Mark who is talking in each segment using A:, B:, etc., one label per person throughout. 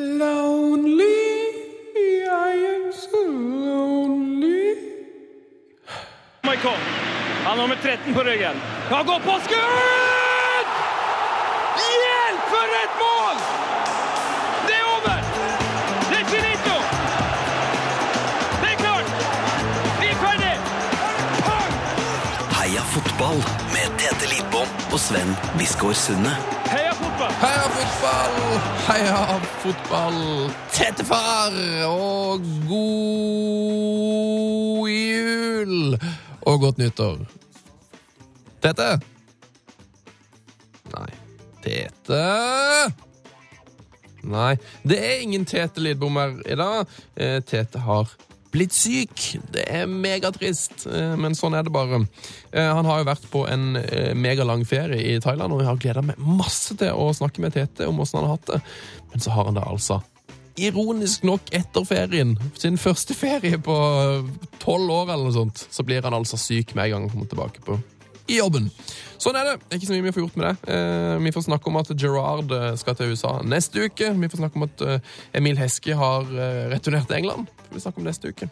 A: Lonely, I am so lonely.
B: Michael. Han har nummer 13 på ryggen. Han går på skudd! Hjelp, for et mål! Det er over! Det er finito! Det er klart! Vi er ferdig!
C: Heia fotball med Tete Lidbom og Sven Biskår Sunde.
B: Heia fotball,
A: tete far, og god jul og godt nyttår. Tete? Nei. Tete? Nei, det er ingen Tete Lidbom her i dag. Eh, Tete har blitt syk. Det er megatrist, eh, men sånn er det bare. Eh, Han har jo vært på en eh, megalang ferie i Thailand, og jeg har gleda meg masse til å snakke med Tete om åssen han har hatt det. Men så har han det altså Ironisk nok etter ferien, sin første ferie på tolv år, eller noe sånt, så blir han altså syk med en gang han kommer tilbake på i jobben. Sånn er det. Ikke så mye vi får gjort med det. Vi får snakke om at Gerard skal til USA neste uke. Vi får snakke om at Emil Heske har returnert til England. Får vi snakke om neste uke.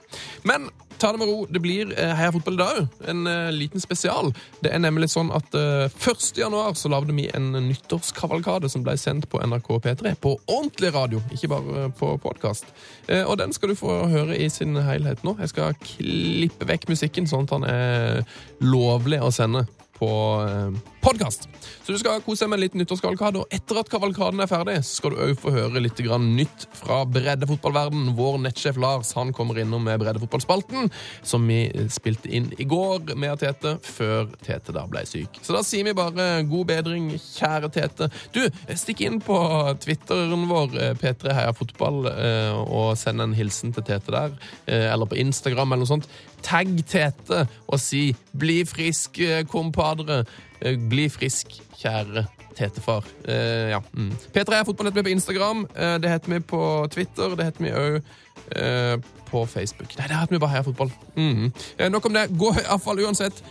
A: Men ta det med ro. Det blir eh, Heia fotball i dag òg. En eh, liten spesial. Det er nemlig sånn at eh, 1. januar så lagde vi en nyttårskavalkade som ble sendt på NRK P3. På ordentlig radio, ikke bare eh, på podkast. Og den skal du få høre i sin helhet nå. Jeg skal klippe vekk musikken, sånn at den er lovlig å sende på eh, podkast. Så du skal kose deg med en liten nyttårskavalkade. Og etter at kavalkaden er ferdig, så skal du òg få høre litt nytt fra breddefotballverden. Vår nettsjef Lars han kommer innom med breddefotballspalten, som vi spilte inn i går med Tete, før Tete da ble syk. Så da sier vi bare god bedring, kjære Tete. Du, stikk inn på Twitteren vår, eh, P3 Heia Fotball, eh, og send en hilsen til Tete der. eh, Eller på Instagram eller noe sånt. Tagg Tete og si 'bli frisk, eh, kompadre'. Eh, Bli frisk, kjære tetefar. Uh, ja. mm. P3 er fotball heter vi på Instagram. Uh, det heter vi på Twitter. Det heter vi òg uh, på Facebook. Nei, det heter vi bare Heia Fotball. Mm. Eh, nok om det. Gå iallfall uansett.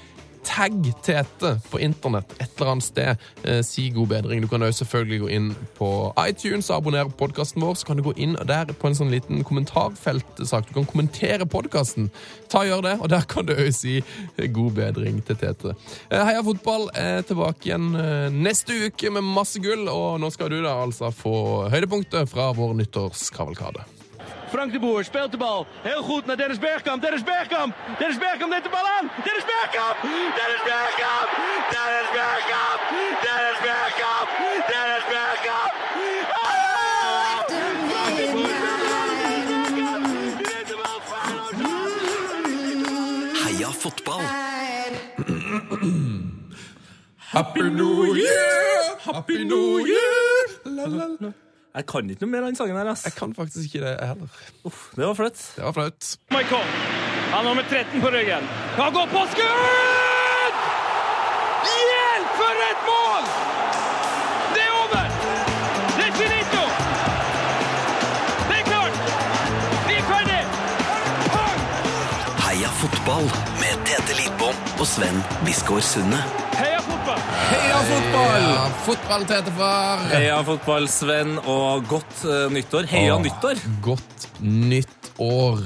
A: Tagg Tete på internett et eller annet sted. Eh, si god bedring. Du kan også selvfølgelig gå inn på iTunes og abonnere på podkasten vår. Så kan du gå inn der på en sånn liten kommentarfeltsak. Du kan kommentere podkasten. Ta Gjør det, og der kan du òg si god bedring til Tete. Eh, Heia fotball er tilbake igjen eh, neste uke med masse gull, og nå skal du da altså få høydepunktet fra vår nyttårskavalkade.
B: Frank de Boer speelt de bal. Heel goed naar Dennis Bergkamp. Dennis Bergkamp. Dennis Bergkamp neemt de bal aan. Dennis Bergkamp. Dennis Bergkamp. Dennis Bergkamp. Dennis Bergkamp. Dennis Bergkamp. Frank de Boer speelt de bal. Dennis Bergkamp. Die neemt de bal feilloos.
C: Heia fotball!
A: Happy New Year! Happy New Year! La, la, la.
D: Jeg kan ikke noe mer av den sangen her, ass.
A: Jeg kan faktisk ikke det heller.
D: Uff, det var flaut.
A: Det var flaut.
B: Michael. Han har nummer 13 på ryggen. Han går på skudd! Hjelp, for et mål! Det er over! Det er finito! Det er klart! Vi er ferdig!
C: Heia fotball med Tete Lidbom og Sven Biskår Sunde.
B: Heia fotball!
A: Heia fotball! til tetefar!
D: Heia fotball, Sven, og godt uh, nyttår. Heia
A: Åh,
D: nyttår!
A: Godt nytt år.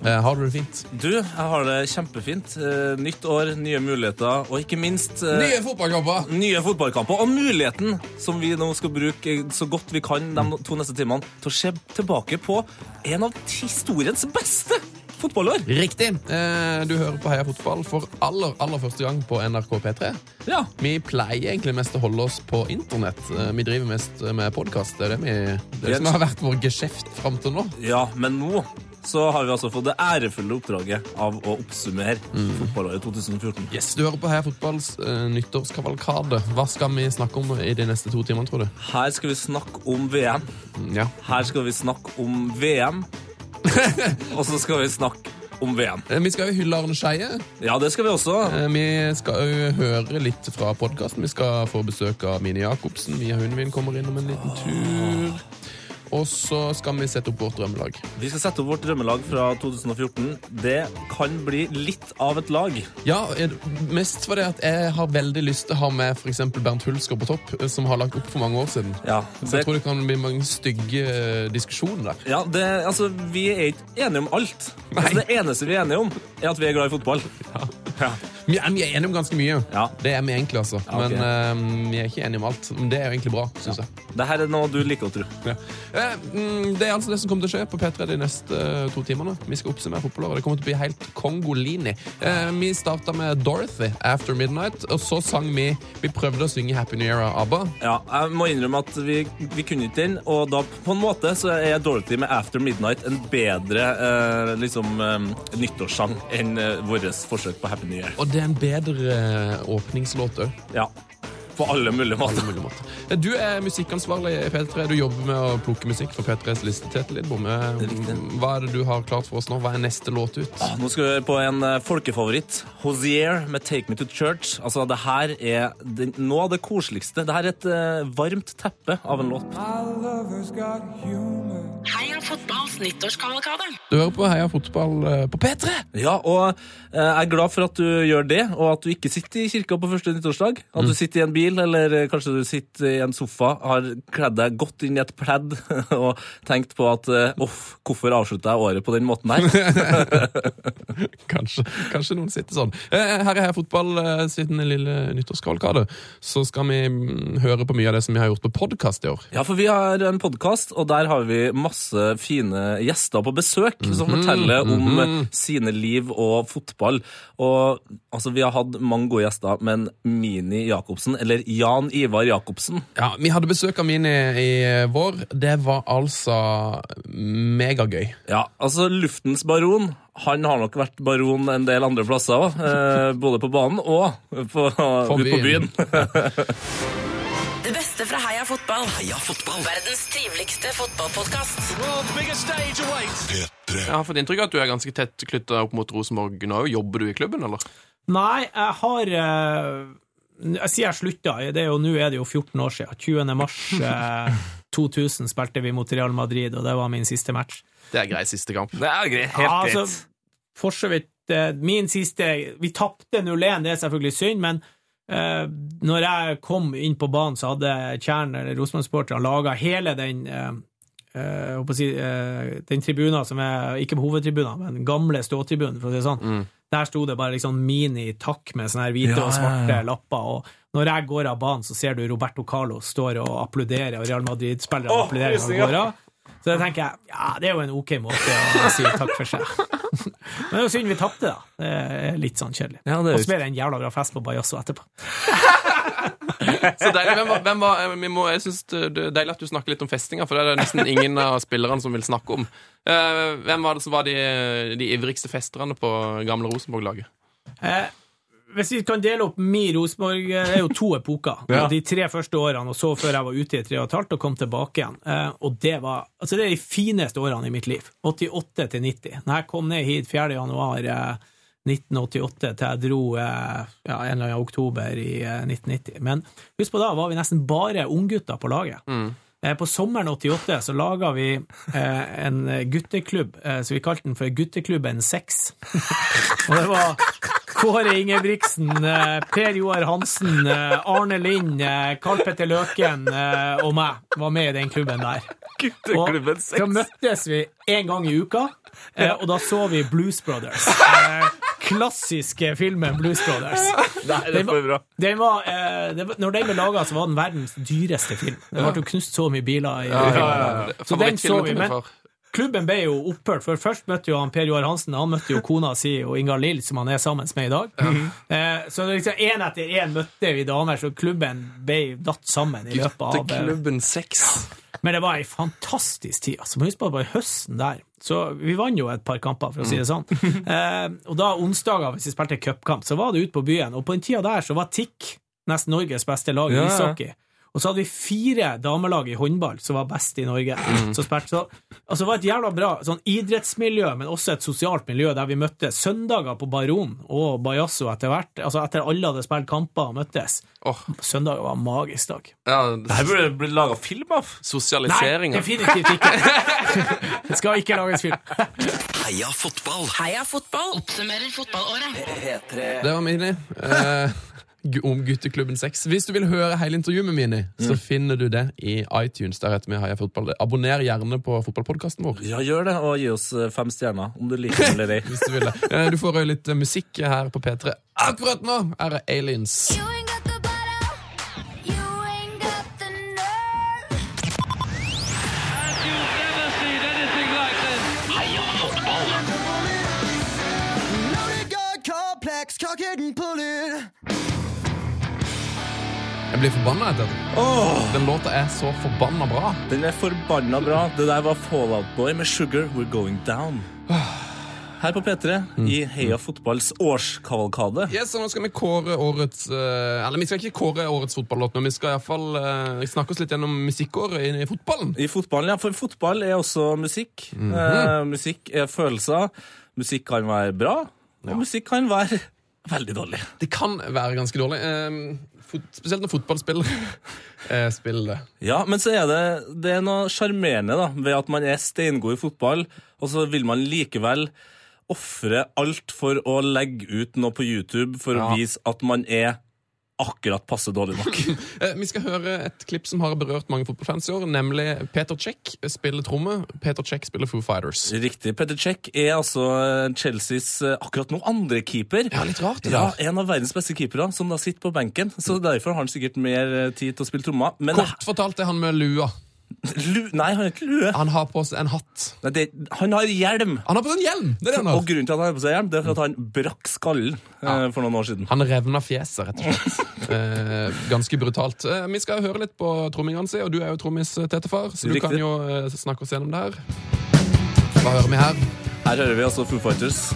A: Eh, har du det fint?
D: Du, jeg har det kjempefint. Uh, Nytt år, nye muligheter, og ikke minst
A: Nye fotballkamper!
D: nye fotballkamper. Og muligheten som vi nå skal bruke så godt vi kan de to neste timene, til å se tilbake på en av historiens beste fotballår.
A: Riktig. Eh, du hører på Heia fotball for aller, aller første gang på NRK P3.
D: Ja.
A: Vi pleier egentlig mest å holde oss på internett. Eh, vi driver mest med podkast. Det er det, vi, det er det som har vært vår geskjeft fram til nå.
D: ja, men nå så har vi altså fått det ærefulle oppdraget av å oppsummere fotballåret 2014.
A: Yes, Du hører på Heia fotballs eh, nyttårskavalkade. Hva skal vi snakke om i de neste to timene, tror du?
D: Her skal vi snakke om VM.
A: Ja.
D: Her skal vi snakke om VM. Og så skal vi snakke om VM.
A: Eh, Vi skal jo hylle Arne Skeie.
D: Ja, det skal vi også.
A: Eh, Vi skal jo høre litt fra podkasten. Vi skal få besøk av Mini Jacobsen. Mia Hundvin kommer innom en liten tur. Og så skal vi sette opp vårt drømmelag.
D: Vi skal sette opp vårt drømmelag fra 2014. Det kan bli litt av et lag.
A: Ja, mest fordi at jeg har veldig lyst til å ha med f.eks. Bernt Hulsker på topp, eh, som har lagt opp for mange år siden.
D: Ja,
A: Så jeg tror det kan bli mange stygge eh, diskusjoner der.
D: ja det, altså, vi er ikke enige om alt. Altså, det eneste vi er enige om, er at vi er glad i fotball. Ja.
A: Vi er, vi er enige om ganske mye.
D: Ja.
A: Det er vi egentlig, altså.
D: Ja, okay.
A: Men uh, vi er ikke enige om alt. Men det er jo egentlig bra, syns jeg.
D: Det her er noe du liker å tro.
A: Ja. Eh, mm, det er altså det som kommer til å skje på P3 de neste eh, to timene. Vi skal oppsummere fotballåret. Det kommer til å bli helt kongolini. Eh, vi starta med Dorothy, 'After Midnight', og så sang vi Vi prøvde å synge 'Happy New Year' av ABBA.
D: Ja, jeg må innrømme at vi, vi kunne ikke den, og da på en måte så er Dorothy med After Midnight en bedre liksom, eh, nyttårssang enn vårt forsøk på Happy New Year.
A: Og det er en bedre eh, åpningslåt òg.
D: Ja, på alle mulige
A: måter. alle
D: måter.
A: mulige måter. Eh, Du er musikkansvarlig i P3. Du jobber med å plukke musikk for P3s liste. Tete Lidbom, eh, hva er det du har klart for oss nå? Hva er neste låt ut?
D: Ah, Nå skal vi høre på en eh, folkefavoritt. Hosier med Take Me To Church. Altså, det her er den, noe av det koseligste. Det her er et uh, varmt teppe av en låt.
E: Heia fotballs nyttårskavalkade.
A: Du hører på Heia fotball på P3!
D: Ja, og jeg er glad for at du gjør det, og at du ikke sitter i kirka på første nyttårsdag. At du sitter i en bil, eller eh, kanskje du sitter i en sofa, har kledd deg godt inn i et pledd og tenkt på at eh, uff, hvorfor avslutter jeg året på den måten her?
A: Kanskje, kanskje noen sitter sånn. Eh, Her er Heia fotball eh, siden en lille nyttårskavalkade. Så skal vi mm, høre på mye av det som vi har gjort på podkast i år.
D: Ja, for vi har en podkast, og der har vi masse fine gjester på besøk som forteller om eh, sine liv og fotball. Og altså, vi har hatt mange gode gjester, men Mini Jacobsen, eller Jan Ivar Jacobsen
A: Ja, Vi hadde besøk av Mini i vår. Det var altså megagøy.
D: Ja, altså Luftens baron Han har nok vært baron en del andre plasser òg. Eh, både på banen og på, ute på byen.
E: Det beste fra Heia fotball.
C: Heia fotball.
E: Verdens triveligste fotballpodkast.
A: Jeg har fått inntrykk av at du er ganske tett knytta opp mot Rosenborg nå. Jobber du i klubben, eller?
F: Nei, jeg har eh, Jeg sier jeg slutta. Det er jo, Nå er det jo 14 år siden. 20. mars eh, 2000 spilte vi mot Real Madrid, og det var min siste match.
A: Det er grei siste kamp.
D: Det er greit. Helt
F: Ja,
D: greit.
F: altså, for så vidt eh, Min siste Vi tapte 0-1, det er selvfølgelig synd, men eh, når jeg kom inn på banen, så hadde Tjern, eller Rosenborg-sporterne, laga hele den eh, eh, å si, eh, den tribunen som er ikke på hovedtribunen, men gamle ståtribunen, for å si det sånn. Der sto det bare liksom mini-takk med sånne her hvite
D: Ja,
F: og svarte
D: ja, ja.
F: lapper. Og når jeg går av banen, så ser du Roberto Carlos står og applauderer, og Real Madrid-spillerne
D: oh,
F: applauderer når han går av. Så da tenker jeg ja, det er jo en ok måte å si takk for seg. Men det er jo synd vi tapte, da. Det er litt sånn kjedelig.
D: Ja,
F: og så ble det en jævla bra fest på Bajasso etterpå.
A: Så deilig. Hvem var, hvem var, vi må, jeg synes det er deilig at du snakker litt om festinga, for det er det nesten ingen av spillerne som vil snakke om. Eh, hvem var det som var de, de ivrigste festerne på gamle Rosenborg-laget?
F: Eh, hvis vi kan dele opp min Rosenborg Det er jo to epoker.
D: Ja.
F: De tre første årene, og så før jeg var ute i tre og et halvt og kom tilbake igjen. Eh, og det var Altså, det er de fineste årene i mitt liv. 88 til 90. Når jeg kom ned hit 4. januar eh, 1988 til jeg dro eh, ja, en eller annen oktober i eh, 1990. Men husk på da var vi nesten bare unggutter på laget. Eh, På sommeren 88 så laga vi eh, en gutteklubb, eh, så vi kalte den for Gutteklubben 6. og det var Kåre Ingebrigtsen, eh, Per Joar Hansen, eh, Arne Lind, eh, Karl Petter Løken eh, og meg var med i den klubben der.
D: Gutteklubben
F: Og da møttes vi en gang i uka, eh, og da så vi Blues Brothers. Eh, Klassiske filmen Blues Brothers.
D: Nei, det er bra.
F: Den var, eh, var, når den ble laga, så var den verdens dyreste film. Det ble jo knust så mye biler i filmen. Så den så vi, men klubben ble jo opphørt, for først møtte jo han Per Joar Hansen, han møtte jo kona si og Ingar Lill, som han er sammen med i dag. Eh, så det liksom én etter én møtte vi damer, så klubben ble datt sammen i løpet av
A: Gutteklubben 6.
F: men det var ei fantastisk tid. Altså, Husk på at det var høsten der. Så vi vant jo et par kamper, for å si det sånn. Eh, og da onsdager, hvis vi spilte cupkamp, så var det ute på byen. Og på den tida der så var TIC nesten Norges beste lag i
D: Ja, ja.
F: Og så hadde vi fire damelag i håndball som var best i Norge.
A: Mm.
F: Så så, altså det var et jævla bra sånn idrettsmiljø, men også et sosialt miljø der vi møtte søndager på Baron og Bajasso etter hvert. Altså etter alle hadde spilt kamper og møttes.
A: Oh.
F: Søndager var en magisk dag.
A: ja,
D: Det her burde det blitt laga film av.
F: Nei, definitivt ikke. Det skal ikke lages film.
C: Heia fotball!
E: Heia fotball oppsummerer fotballåret.
C: P3.
A: Det var Mini. Eh, om gutteklubben 6. Hvis du vil høre hele intervjuet med Mini, så finner du det i iTunes. Der heter vi Heia Fotball. Abonner gjerne på fotballpodkasten vår.
D: Ja, gjør det, og gi oss eh, fem stjerner, om du liker det eller ei.
A: Hvis du vil det. Du får litt eh, musikk her på P3. Akkurat nå er det Aliens.
G: You ain't got the butter.
A: Jeg blir forbanna etter det. Den låta er så forbanna bra.
D: Den er forbanna bra. Det der var Fallout Boy med Sugar We're Going Down. Her på P3, i Heia fotballs årskavalkade.
A: Yes, og nå skal vi kåre årets eh, Eller vi skal ikke kåre årets fotballåt, men vi skal iallfall uh, snakke oss litt gjennom musikkåret i, i fotballen.
D: I fotballen, ja, for fotball er også musikk. eh, musikk er følelser. Musikk kan være bra, og musikk kan være veldig dårlig.
A: Det kan være ganske dårlig. eh, fot, spesielt når fotballspillere eh, spiller det.
D: Ja, men så er det, det er noe sjarmerende da, ved at man er steingod i fotball, og så vil man likevel ofre alt for å legge ut noe på YouTube for
A: Ja.
D: å vise at man er akkurat passe dårlig nok.
A: Eh, vi skal høre et klipp som har berørt mange fotballfans i år, nemlig Peter Cech spiller tromme. Peter Cech spiller Foo Fighters.
D: Riktig. Peter Cech er altså eh, Chelseas eh, akkurat nå andre keeper.
A: Ja, litt rart det
D: Ja,
A: der.
D: En av verdens beste keepere som da sitter på benken. Så derfor har han sikkert mer tid til å spille trommer. Men
A: Kort fortalt er han med lua.
D: Lu, Nei, han har ikke lue.
A: Han har på seg en hatt.
D: Nei, det, han har hjelm!
A: Han har på seg en hjelm! Det det han
D: Og grunnen til at han har på seg hjelm, det er for at han brakk skallen eh, for noen år siden.
A: Han revna fjeset, rett og slett. Eh, ganske brutalt. Eh, vi skal høre litt på trommingene si, og du er jo trommis, eh, Tetefar, så du
D: Riktig.
A: kan jo eh, snakke oss gjennom det her. Hva hører vi her?
D: Her hører vi altså Foo Fighters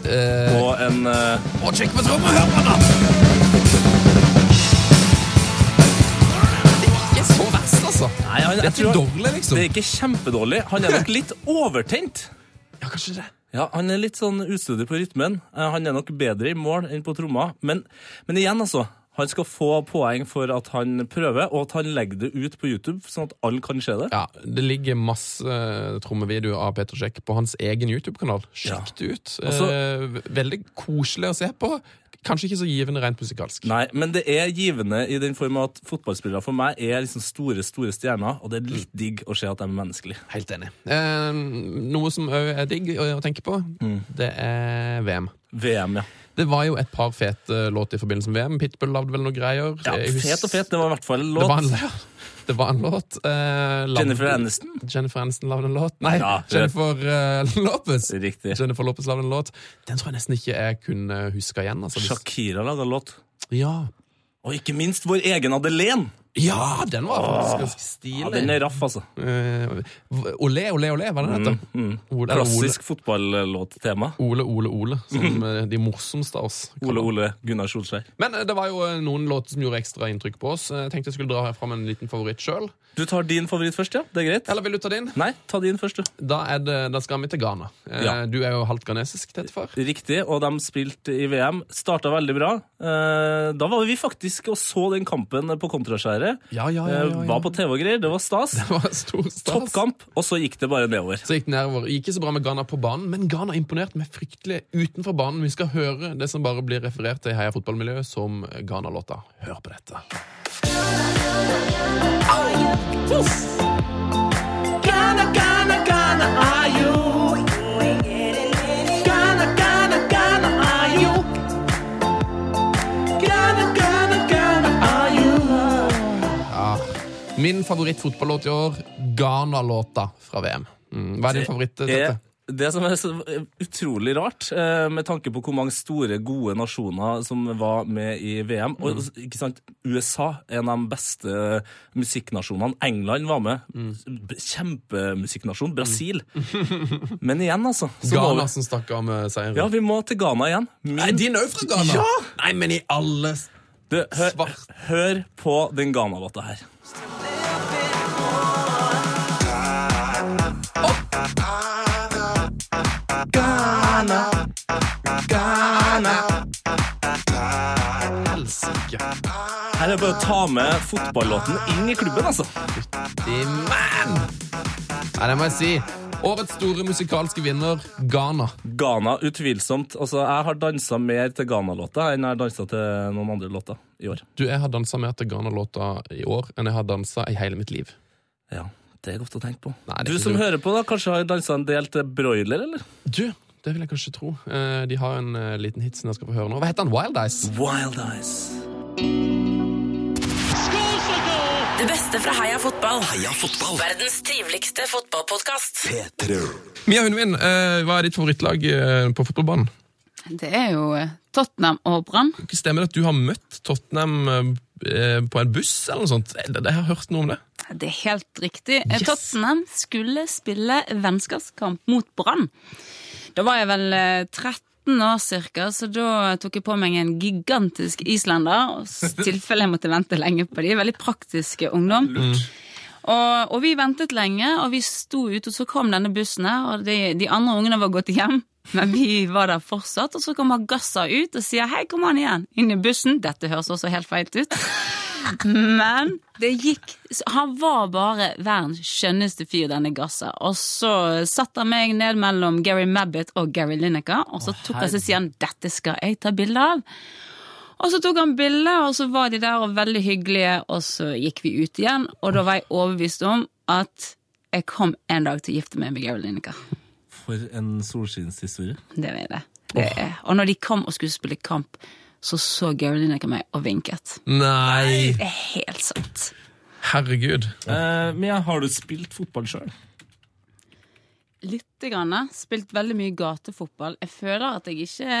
A: Eh,
D: og en eh,
A: og sjekk på tromma! Hør på den! Altså.
D: Nei, han,
A: Det er ikke dårlig, liksom.
D: Det er ikke kjempedårlig. Han er nok litt overtent.
A: Ja, kanskje det.
D: Ja, Han er litt sånn ustødig på rytmen. Eh, Han er nok bedre i mål enn på tromma. Men, men igjen, altså. Han skal få poeng for at han prøver, og at han legger det ut på YouTube, sånn at alle kan se det.
A: Ja, Det ligger masse eh, trommevideoer av Peter Sjekk på hans egen YouTube-kanal. Sjekk det ut.
D: Altså-
A: eh, veldig koselig å se på. Kanskje ikke så givende rent musikalsk.
D: Nei, men det er givende i den form at fotballspillere for meg er liksom store store stjerner, og det er litt digg å se at de er menneskelige.
A: Helt enig. Eh, noe som òg er digg å, å tenke på, det er VM.
D: VM, ja.
A: Det var jo et par fete låter i forbindelse med VM. Pitbull lagde vel noen greier.
D: ja fet og fet. Det var i hvert fall en
A: Det var en,
D: låt.
A: ja, det var en låt. Eh,
D: Jennifer Aniston.
A: Jennifer Aniston lagde en låt. Nei,
D: Ja,
A: Jennifer uh, Lopez.
D: Riktig.
A: Jennifer Lopez lagde en låt. Den tror jeg nesten ikke jeg kunne huske igjen. Altså, hvis-
D: Shakira laga låt.
A: ja.
D: Og ikke minst vår egen Adelén.
A: Ja, den var faktisk ganske stilig.
D: Ja, den er raff, altså.
A: Uh, olé, olé, olé, er det den heter? Mm, mm.
D: Klassisk fotballåttema.
A: Ole, Ole, Ole, Ole. Som eh, de morsomste av oss.
D: Ole Ole Gunnar Solskjær.
A: Men eh, det var jo eh, noen låter som gjorde ekstra inntrykk på oss. Eh, Jeg tenkte jeg skulle dra fram en liten favoritt sjøl.
D: Du tar din favoritt først, ja? Det er greit?
A: Eller vil du ta din?
D: Nei, ta din først, du.
A: Da, det, da skal vi til Ghana. Eh,
D: Ja.
A: Du er jo halvt ghanesisk, Tetefar.
D: Riktig, og de spilte i VM. Starta veldig bra. Eh, Da var vi faktisk og så den kampen på kontraskjæret.
A: Ja, ja, ja,
D: Eh,
A: ja, ja.
D: Var på TV og greier. Det var stas.
A: Det var stor stas.
D: Toppkamp, og så gikk det bare nedover.
A: Så gikk det nedover. Gikk ikke så bra med Ghana på banen, men Ghana imponerte meg fryktelig utenfor banen. Vi skal høre det som bare blir referert til i Heia fotballmiljøet som Ghana-låta. Hør på dette. Ja. Min favorittfotballåt i år, Ghana-låta fra VM. Mm. Hva er din favoritt? Tette?
D: Det som er så utrolig rart, eh, med tanke på hvor mange store, gode nasjoner som var med i VM Og
A: Mm.
D: ikke sant, USA er en av de beste musikknasjonene. England var med.
A: Mm.
D: Kjempemusikknasjon. Brasil. Men igjen, altså. så
A: Ghana som stakk av med seieren.
D: Ja, vi må til Ghana igjen. Min,
A: Nei, din er òg fra Ghana!
D: Ja!
A: Nei, men i alle
D: Du, hør,
A: Svart.
D: hør på den Ghana-låta her. Her er det bare å ta med fotballåten inn i klubben, altså.
A: Fytti man! Nei, det må jeg si. Årets store musikalske vinner, Ghana.
D: Ghana, utvilsomt. Altså, jeg har dansa mer til Ghana-låta enn jeg har dansa til noen andre låter i år.
A: Du, Jeg har dansa mer til Ghana-låta i år enn jeg har dansa i hele mitt liv.
D: Ja, det er godt å tenke på.
A: Nei,
D: du som
A: du.
D: hører på, da, kanskje har dansa en del til Broiler, eller?
A: Du, det vil jeg kanskje tro. Eh, De har en eh, liten hit som jeg skal få høre nå. Hva heter han? Wild Eyes?
D: Wild Eyes.
E: Det beste fra Heia fotball.
C: Heia fotball.
E: Verdens triveligste fotballpodkast.
A: Mia Hundvin, eh, hva er ditt favorittlag eh, på fotballbanen?
H: Det er jo eh, Tottenham og Brann.
A: Stemmer det at du har møtt Tottenham på en buss eller noe sånt? Jeg har hørt noe om det.
H: Det er helt riktig.
A: Yes.
H: Tottenham skulle spille vennskapskamp mot Brann. Da var jeg vel 13 18 år cirka, så da tok jeg på meg en gigantisk islender. I tilfelle jeg måtte vente lenge på de. Veldig praktiske ungdom. Mm. Og, og, vi ventet lenge, og vi sto ute, og så kom denne bussen her, og de, de andre ungene var gått hjem. Men vi var der fortsatt, og så kommer gassa ut og sier 'hei, kom an igjen', inn i bussen. Dette høres også helt feil ut. Men det gikk Han var bare verdens skjønneste fyr, denne Gassa. Og så satte han meg ned mellom Gary Mabbit og Gary Lineker, og så tok han seg siden 'dette skal jeg ta bilde av'. Og så tok han bilde, og så var de der og veldig hyggelige, og så gikk vi ut igjen, og da var jeg overbevist om at jeg kom en dag til å gifte meg med Gary Lineker.
D: For en solskinnshistorie.
H: Det var det. det er. Og når de kom og skulle spille kamp, så så Gary Lineker meg og vinket.
A: Nei!
H: Det er helt sant.
A: Herregud.
D: Eh, ja, har du spilt fotball sjøl?
H: Lite grann. Spilt veldig mye gatefotball. Jeg føler at jeg ikke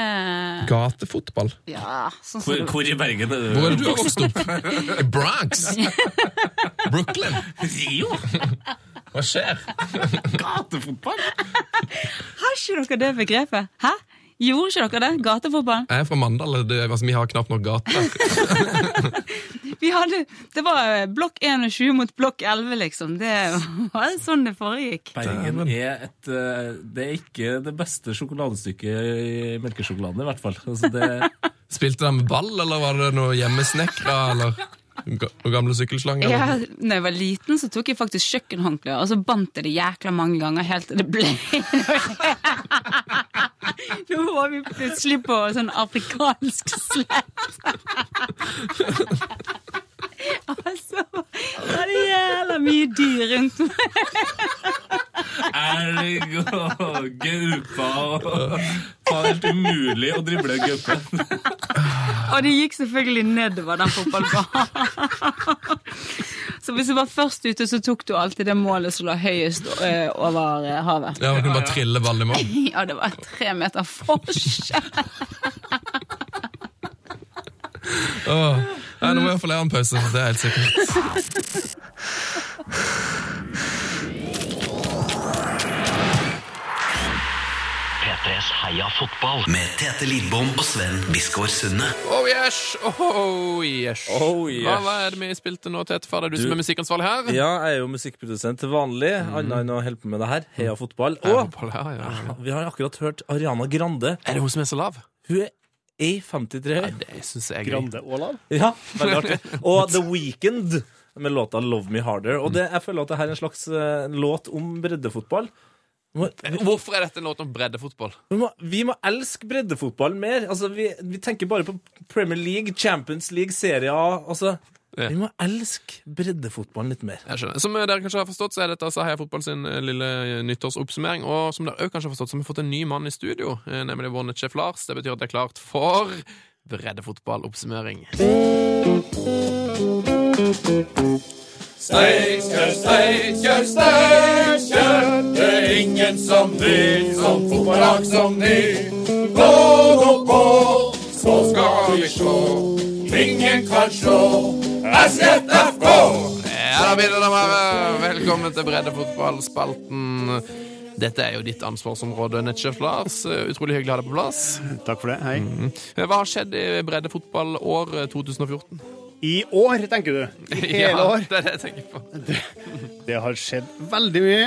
A: Gatefotball.
H: Ja, sånn som
D: Hvor,
H: du
D: hvor i Bergen er
A: Hvor er du vokst opp? I Bronx? Brooklyn?
D: Rio?
A: Hva skjer?
D: Gatefotball?
H: Har ikke dere det begrepet? Hæ? Gjorde ikke dere det? Gatefotball?
A: Jeg er fra Mandal. Det, altså, vi har knapt nok gater.
H: Vi hadde, det var blokk 21 mot blokk 11, liksom. Det var sånn det foregikk.
D: Bergen er et eh, Det er ikke det beste sjokoladestykket i melkesjokolade, i hvert fall. Altså, det,
A: Spilte de med ball, eller var det noe hjemmesnekra, eller noen gamle sykkelslanger?
H: Ja, når jeg var liten, så tok jeg faktisk kjøkkenhåndkle, og så bandt jeg det jækla mange ganger helt til det ble Nå var vi plutselig på sånn afrikansk slett. altså, det er jævla mye dyr rundt meg.
D: elg og gaupe og Faen, helt umulig å drible gaupe.
H: Og det gikk selvfølgelig nedover den fotballbanen. Så hvis du var først ute, så tok du alltid det målet som lå høyest eh, over eh, havet.
A: Ja, Du kunne bare trille ball i mål.
H: Ja, det var tre meter forskjell.
A: Nei, nå må jeg få lære en pause. Det er helt sikkert.
C: P3s Heia fotball med Tete Lidbom og Sven Biskår Sunde.
A: Oh yes, oh yes.
D: Oh, yes.
A: Hva, hva er det vi spilte nå, Tete? Far, det er du, som er musikkansvarlig her?
D: Ja, jeg er jo musikkprodusent til vanlig, annet enn å holde på med det her. Heia fotball.
A: Ja,
D: Og
A: fotball, ja, ja, ja.
D: vi har akkurat hørt Ariana Grande.
A: Er det hun som er så lav?
D: Hun er 1,53 høy.
A: Det syns jeg er gøy.
I: lav.
D: Ja, veldig artig. Og The Weekend med låta Love Me Harder. Og det, jeg føler at det her er en slags uh, låt om breddefotball. Vi
A: Hvorfor er dette en låt om breddefotball?
D: vi må, vi må elske breddefotballen mer. Altså, vi, vi tenker bare på Premier League, Champions League, Serie A. Altså,
A: Ja.
D: Vi må elske breddefotballen litt mer.
A: Jeg skjønner. Som dere kanskje har forstått, så er dette altså Heia Fotball sin eh, lille nyttårsoppsummering. Og som dere også kanskje har forstått, så har vi fått en ny mann i studio, eh, nemlig vår nettsjef Lars. Det betyr at det er klart for breddefotballoppsummering.
J: Steinkjer, Steinkjer, Steinkjer. Det er ingen som vil som fotballag som ny. Gå nå på, så skal vi sjå. Ingen kan sjå. SFFK!
A: Ja, da, mine damer velkommen til breddefotballspalten. Dette er jo ditt ansvarsområde, Netchef Lars. Utrolig hyggelig å ha deg på plass.
I: Takk for det. Hei.
A: Mm. Hva har skjedd i breddefotballår eh, 2014?
I: I år, tenker du? I hele
A: ja,
I: år?
A: Det er det jeg tenker på.
I: Det har skjedd veldig mye.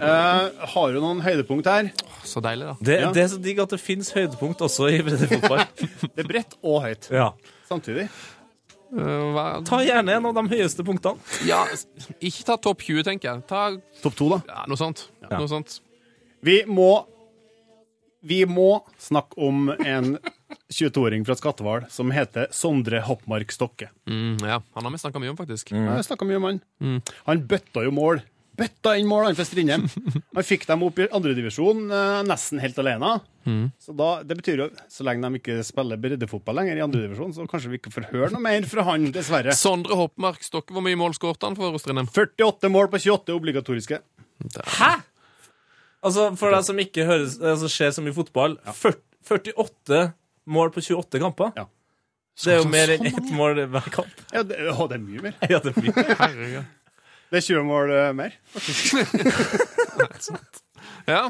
I: Uh, har du noen høydepunkt her?
A: Så deilig, da.
D: Det,
I: Ja.
D: det er så digg at det finnes høydepunkt også i breddefotball.
I: Det er bredt og høyt
D: ja.
I: samtidig.
A: Uh, Hva?
D: Ta gjerne en av de høyeste punktene.
A: Ja, ikke ta topp 20, tenker jeg. Ta
I: Topp 2, da.
A: ja, noe sånt. Noe sånt.
I: Vi må Vi må snakke om en 22-åring fra Skatval som heter Sondre Hoppmark Stokke.
A: Mm, ja, Han har vi snakka mye om, faktisk.
I: Mm. har snakka mye om han. Han bøtta jo mål. Bøtta inn mål, han for Strindheim. Han fikk dem opp i andredivisjon eh, nesten helt alene. Så da, Det betyr jo, så lenge de ikke spiller breddefotball lenger i andredivisjon, så kanskje vi ikke får høre noe mer fra han, dessverre.
A: Sondre Hoppmark Stokke, hvor mye mål skåret han for Strindheim?
I: 48 mål på 28 obligatoriske.
D: Hæ?! Altså, For deg som ikke høres, altså, ser så mye fotball 40, 48 mål på 28 kamper.
I: Ja.
D: Det er jo mer enn ett mål hver kamp.
I: Ja, det, å, det er mye mer.
D: Ja, det er mye.
A: Herregud.
I: Det er 20 mål uh, mer.
A: Ja.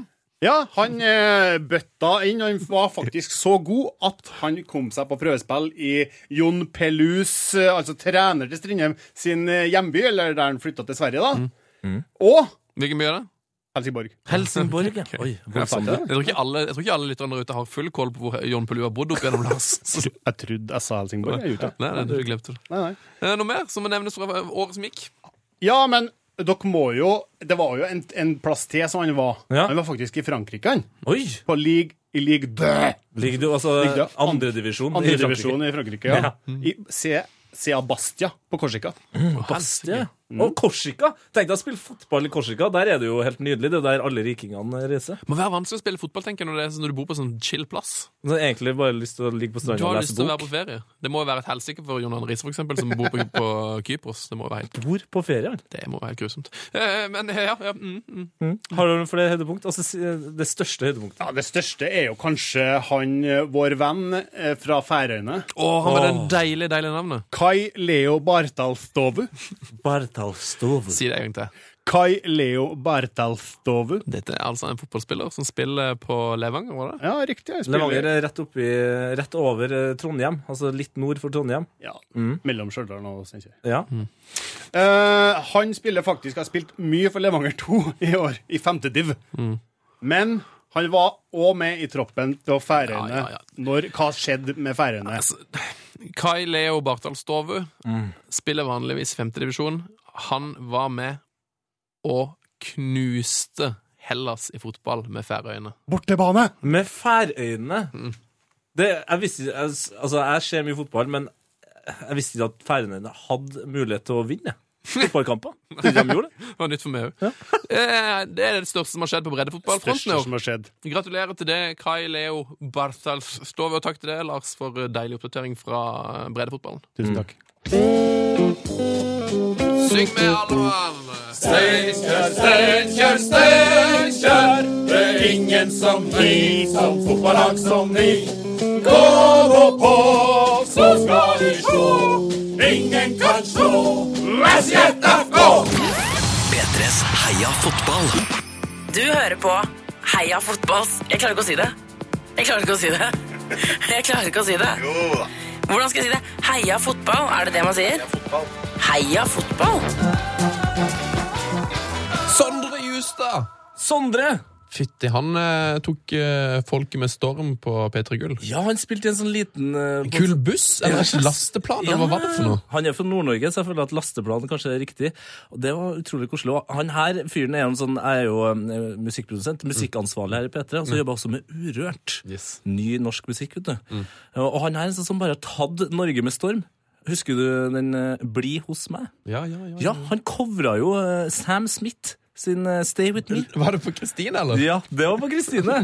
I: Ja, han uh, bøtta inn. Han var faktisk så god at han kom seg på prøvespill i Jon Pelus, uh, altså trener til Strindheim, sin hjemby, eller der han flytta til Sverige, da. Og
A: Hvilken by er det?
I: Helsingborg.
D: Helsingborg, ja. Oi, jeg
A: tror ikke alle, jeg tror ikke alle lytterne der ute har full koll på hvor John Pelu har bodd opp gjennom Lars.
I: Jeg trodde jeg sa Helsingborg. Jeg gjorde
A: nei, nei, du glemte det.
I: Nei, nei.
A: Eh, Noe mer som må nevnes fra året som gikk?
I: Ja, men dere må jo Det var jo en, en plass til som han var.
D: Ja.
I: Han var faktisk i Frankrike, han.
D: Oi!
I: På league, i league de
D: Ligger du altså
I: Ligger du-
D: andredivisjon i
I: andre
D: Frankrike?
I: divisjon i Frankrike. Ja. I C, Sea Bastia på Korsika.
D: Bastia. Og Korsika! Tenk deg å spille fotball i Korsika. Der er det jo helt nydelig. Det er der alle rikingene reiser.
A: Må være vanskelig å spille fotball tenker jeg, når, det er, når du bor på sånn chill plass.
D: Så egentlig bare lyst til å ligge på
A: Du
D: stranda og
A: har lyst til å være på ferie. Det må jo være et helsike for John Arne Riise, for eksempel, som bor på, på Kypros. Det må jo være helt,
D: Bor på ferie. han.
A: det må være helt grusomt. Eh, men eh, ja, ja mm, mm.
D: Har du flere høydepunkt? Altså det største høydepunktet.
I: Ja, Det største er jo kanskje han, eh, vår venn eh, fra Færøyene.
A: Å, han med det deilige, deilige navnet.
I: Kai Leo Bartalstovu.
D: Bartalstov.
A: Si det en gang til.
I: Kai Leo Bartalstovu.
A: Dette er altså en fotballspiller som spiller på Levanger, var det?
I: Ja, riktig. Jeg
D: Levanger er rett, oppi, rett over eh, Trondheim, altså litt nord for Trondheim.
I: Ja, Mellom Stjørdal og Steinkjer.
D: Ja.
I: Eh, han spiller faktisk har spilt mye for Levanger 2 i år, i femte div. Men han var òg med i troppen til Færøyene.
A: Ja, ja, ja.
I: Når, hva skjedde med Færøyene?
A: Altså, Kai Leo Bartalstovu spiller vanligvis femtedivisjon. Han var med og knuste Hellas i fotball med Færøyene.
I: Bortebane!
D: Med Færøyene. Det, jeg visste jeg, Altså, jeg ser mye fotball, men jeg visste ikke at Færøyene hadde mulighet til å vinne fotballkamper. De det.
A: Var nytt for meg òg. Det er det største som har skjedd på breddefotballfronten. Gratulerer til det, Kai Leo Barthals Bartalstovu, og takk til det, Lars, for deilig oppdatering fra breddefotballen.
I: Tusen takk.
A: Syng med, alle mann!
J: Steinkjer, Steinkjer, Steinkjer. Det er ingen som vi, som fotballag som vi. Gå nå på, så skal vi slå. Ingen kan slå Vestjet FK!
C: P3s Heia fotball.
E: Du hører på Heia fotballs Jeg klarer ikke å si det. Jeg klarer ikke å si det. Jeg klarer ikke å si det. Hvordan skal jeg si det? Heia fotball, er det det man sier? Heia fotball? Heia fotball.
A: Sondre Justad!
D: Sondre!
A: Fytti, han eh, tok eh, folket med storm på P3 Gull.
D: Ja, han spilte i en sånn liten eh,
A: Kul buss? Eller ikke lasteplan? Eller hva var det for noe?
D: Han er fra Nord-Norge, så jeg føler at lasteplanen kanskje er riktig. Og det var utrolig koselig. Og han her fyren er jo en sånn, er jo eh, musikkprodusent, musikkansvarlig her i P3, og så jobber jeg også med Urørt.
A: Yes.
D: Ny norsk musikk, vet du. Og han her er en sånn som bare har tatt Norge med storm. Husker du den eh, Bli hos meg?
A: Ja, ja, ja.
D: Ja, han covra jo eh, Sam Smith sin eh, Stay With Me.
A: Var det på Kristine, eller?
D: Ja, det var på Kristine.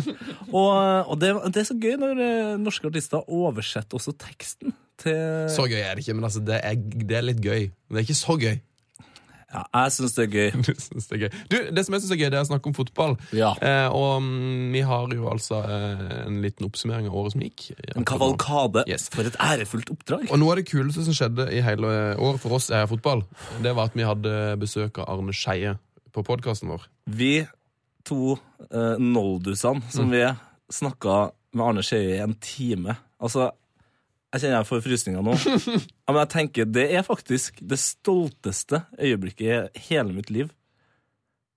D: og og det, det er så gøy når eh, norske artister oversetter også teksten til
A: Så gøy er det ikke, men altså, det er, det er litt gøy. Men Det er ikke så gøy.
D: Ja, jeg syns det er gøy.
A: Du synes det er gøy. Du, det som jeg synes er gøy, det er å snakke om fotball.
D: Ja.
A: Eh, og um, vi har jo altså eh, en liten oppsummering av året som gikk.
D: En kavalkade.
A: Yes.
D: For et ærefullt oppdrag.
A: Og noe av det kuleste som skjedde i hele året for oss er fotball, det var at vi hadde besøk av Arne Skeie på podkasten vår.
D: Vi to uh, noldusene som vi snakka med Arne Skeie i en time. Altså, jeg kjenner jeg får frysninger nå. ja, men jeg tenker Det er faktisk det stolteste øyeblikket i hele mitt liv.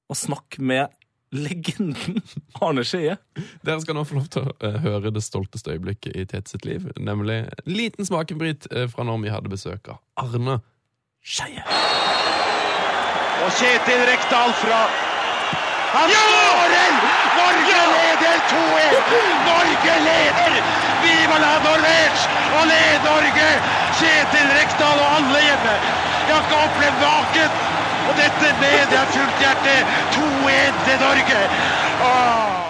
D: Å snakke med legenden Arne Skeie.
A: Dere skal nå få lov til å eh, høre det stolteste øyeblikket i Tete sitt liv. Nemlig en liten smakebit eh, fra når vi hadde besøk av Arne Skeie.
B: Og Kjetil Rekdal fra Han skårer! Norge leder 2-1! Norge leder! Viva la Norvège! Og led Norge! Kjetil Rekdal og alle hjemme. Jeg har ikke opplevd maken! Og dette med jeg fullt hjerte. 2-1 til Norge! Åh.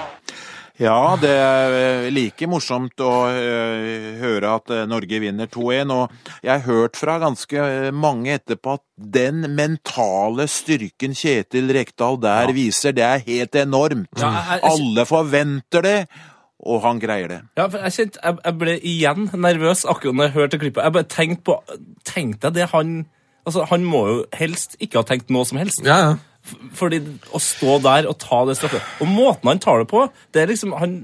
K: Ja, det er eh, like morsomt å eh, høre at eh, Norge vinner 2-1. Og jeg har hørt fra ganske mange etterpå at den mentale styrken Kjetil Rekdal der viser, det er helt enormt.
D: Ja, jeg- jeg-
K: Alle forventer det, og han greier det.
D: Ja, for jeg, kjente, jeg, jeg ble igjen nervøs akkurat når jeg hørte klippet. Jeg bare tenkte på Tenkte jeg det han Altså, Han må jo helst ikke ha tenkt noe som helst.
A: Ja, ja.
D: Fordi å stå der og ta det straffet Og måten han tar det på, det er liksom Han,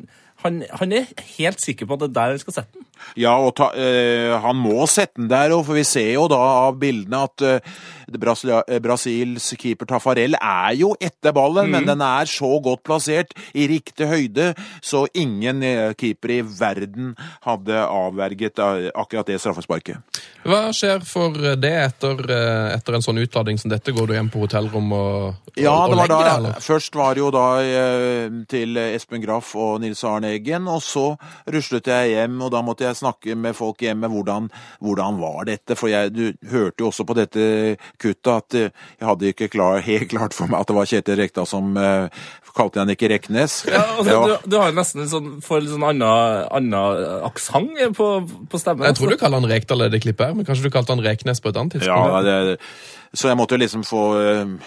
D: han, han er helt sikker på at det er der han skal sette den.
K: Ja, og ta, eh, han må sette den der, òg, for vi ser jo da av bildene at det Brasilia, eh, Brasils keeper Tafarel er jo etter ballen, men den er så godt plassert i riktig høyde, så ingen keeper i verden hadde avverget akkurat det straffesparket.
A: Hva skjer for det etter, etter en sånn utlading som dette? Går du hjem på hotellrom og,
K: Ja,
A: og
K: det var
A: legger deg, eller?
K: først var det jo da til Espen Graff og Nils Arne Eggen, og så ruslet jeg hjem, og da måtte jeg snakke med folk hjemme hvordan, hvordan var dette, for jeg, du hørte jo også på dette kuttet at eh, jeg hadde ikke klar, helt klart for meg at det var Kjetil Rekdal som uh, kalte han ikke Reknes.
D: Ja, altså,
K: Ja.
D: du, du har nesten en sånn, får litt sånn annen, annen aksent på, på stemmen.
A: Jeg tror du kaller han Rekdal i det klippet her, men kanskje du kalte han Reknes på et annet tidspunkt?
K: Ja, det, så jeg måtte liksom få eh,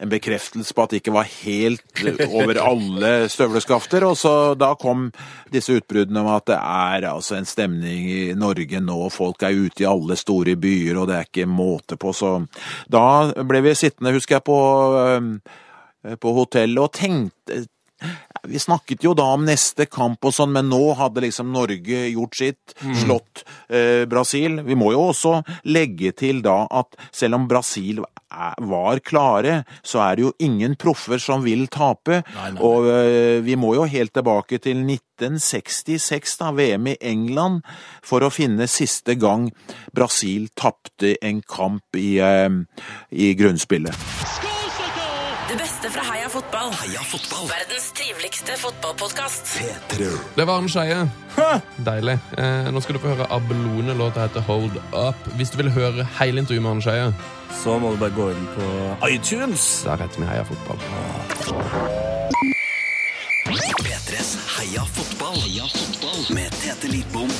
K: en bekreftelse på at det ikke var helt over alle støvleskafter. Og så da kom disse utbruddene om at det er altså en stemning i Norge nå, folk er ute i alle store byer, og det er ikke måte på. Så da ble vi sittende, husker jeg, på, på hotellet og tenkte vi snakket jo da om neste kamp og sånn, men nå hadde liksom Norge gjort sitt, slått eh, Brasil. Vi må jo også legge til da at selv om Brasil var klare, så er det jo ingen proffer som vil tape. Og eh, vi må jo helt tilbake til 1966, da, VM i England, for å finne siste gang Brasil tapte en kamp i, eh, i grunnspillet.
E: Beste fra Heia fotball.
C: Heia fotball.
E: Verdens triveligste fotballpodkast.
C: P3.
A: Det var Arne Skeie. Deilig. Eh, nå skal du få høre Abelone. Låta heter Hold Up. Hvis du vil høre hele intervjuet med Arne Skeie,
D: Så må du bare gå inn på iTunes.
A: der heter vi Heia Fotball.
C: P3s Heia fotball. Heia fotball. Med Tete Lidbom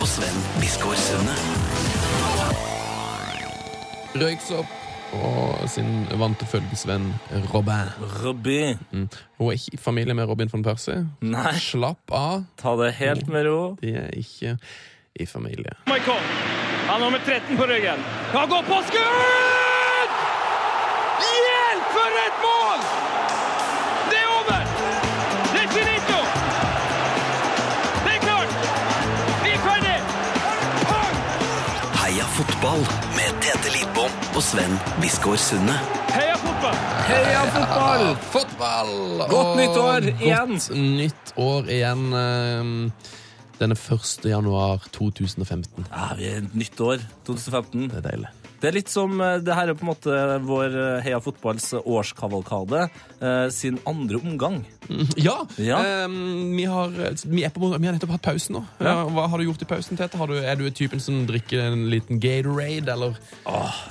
C: og Sven Biskår Sunde.
A: Røyksopp og sin vante følgesvenn Robin.
D: Robin.
A: Mm. Hun er ikke i familie med Robin von Persie.
D: Nei,
A: Slapp av,
D: ta det helt med ro.
A: de er ikke i familie.
B: Michael. Han har nummer 13 på ryggen. Han går på skudd! Hjelp, for et mål!
C: Og Sven Biskår Sunde.
B: Heia fotball!
D: Heia fotball!
A: Fotball!
D: Godt
A: Og
D: nytt år igjen.
A: Godt nytt år igjen. eh, Denne 1. januar 2015.
D: Ja, vi er nytt år, 2015.
A: Det er deilig.
D: Det er litt som eh, det her er på en måte vår eh, Heia Fotballs årskavalkade eh, sin andre omgang.
A: Ja!
D: Ja.
A: Um, vi, har, vi, er på, vi har nettopp hatt pause nå.
D: Ja.
A: Hva har du gjort i pausen, Tete? Har du, er du typen som drikker en liten Gatorade, eller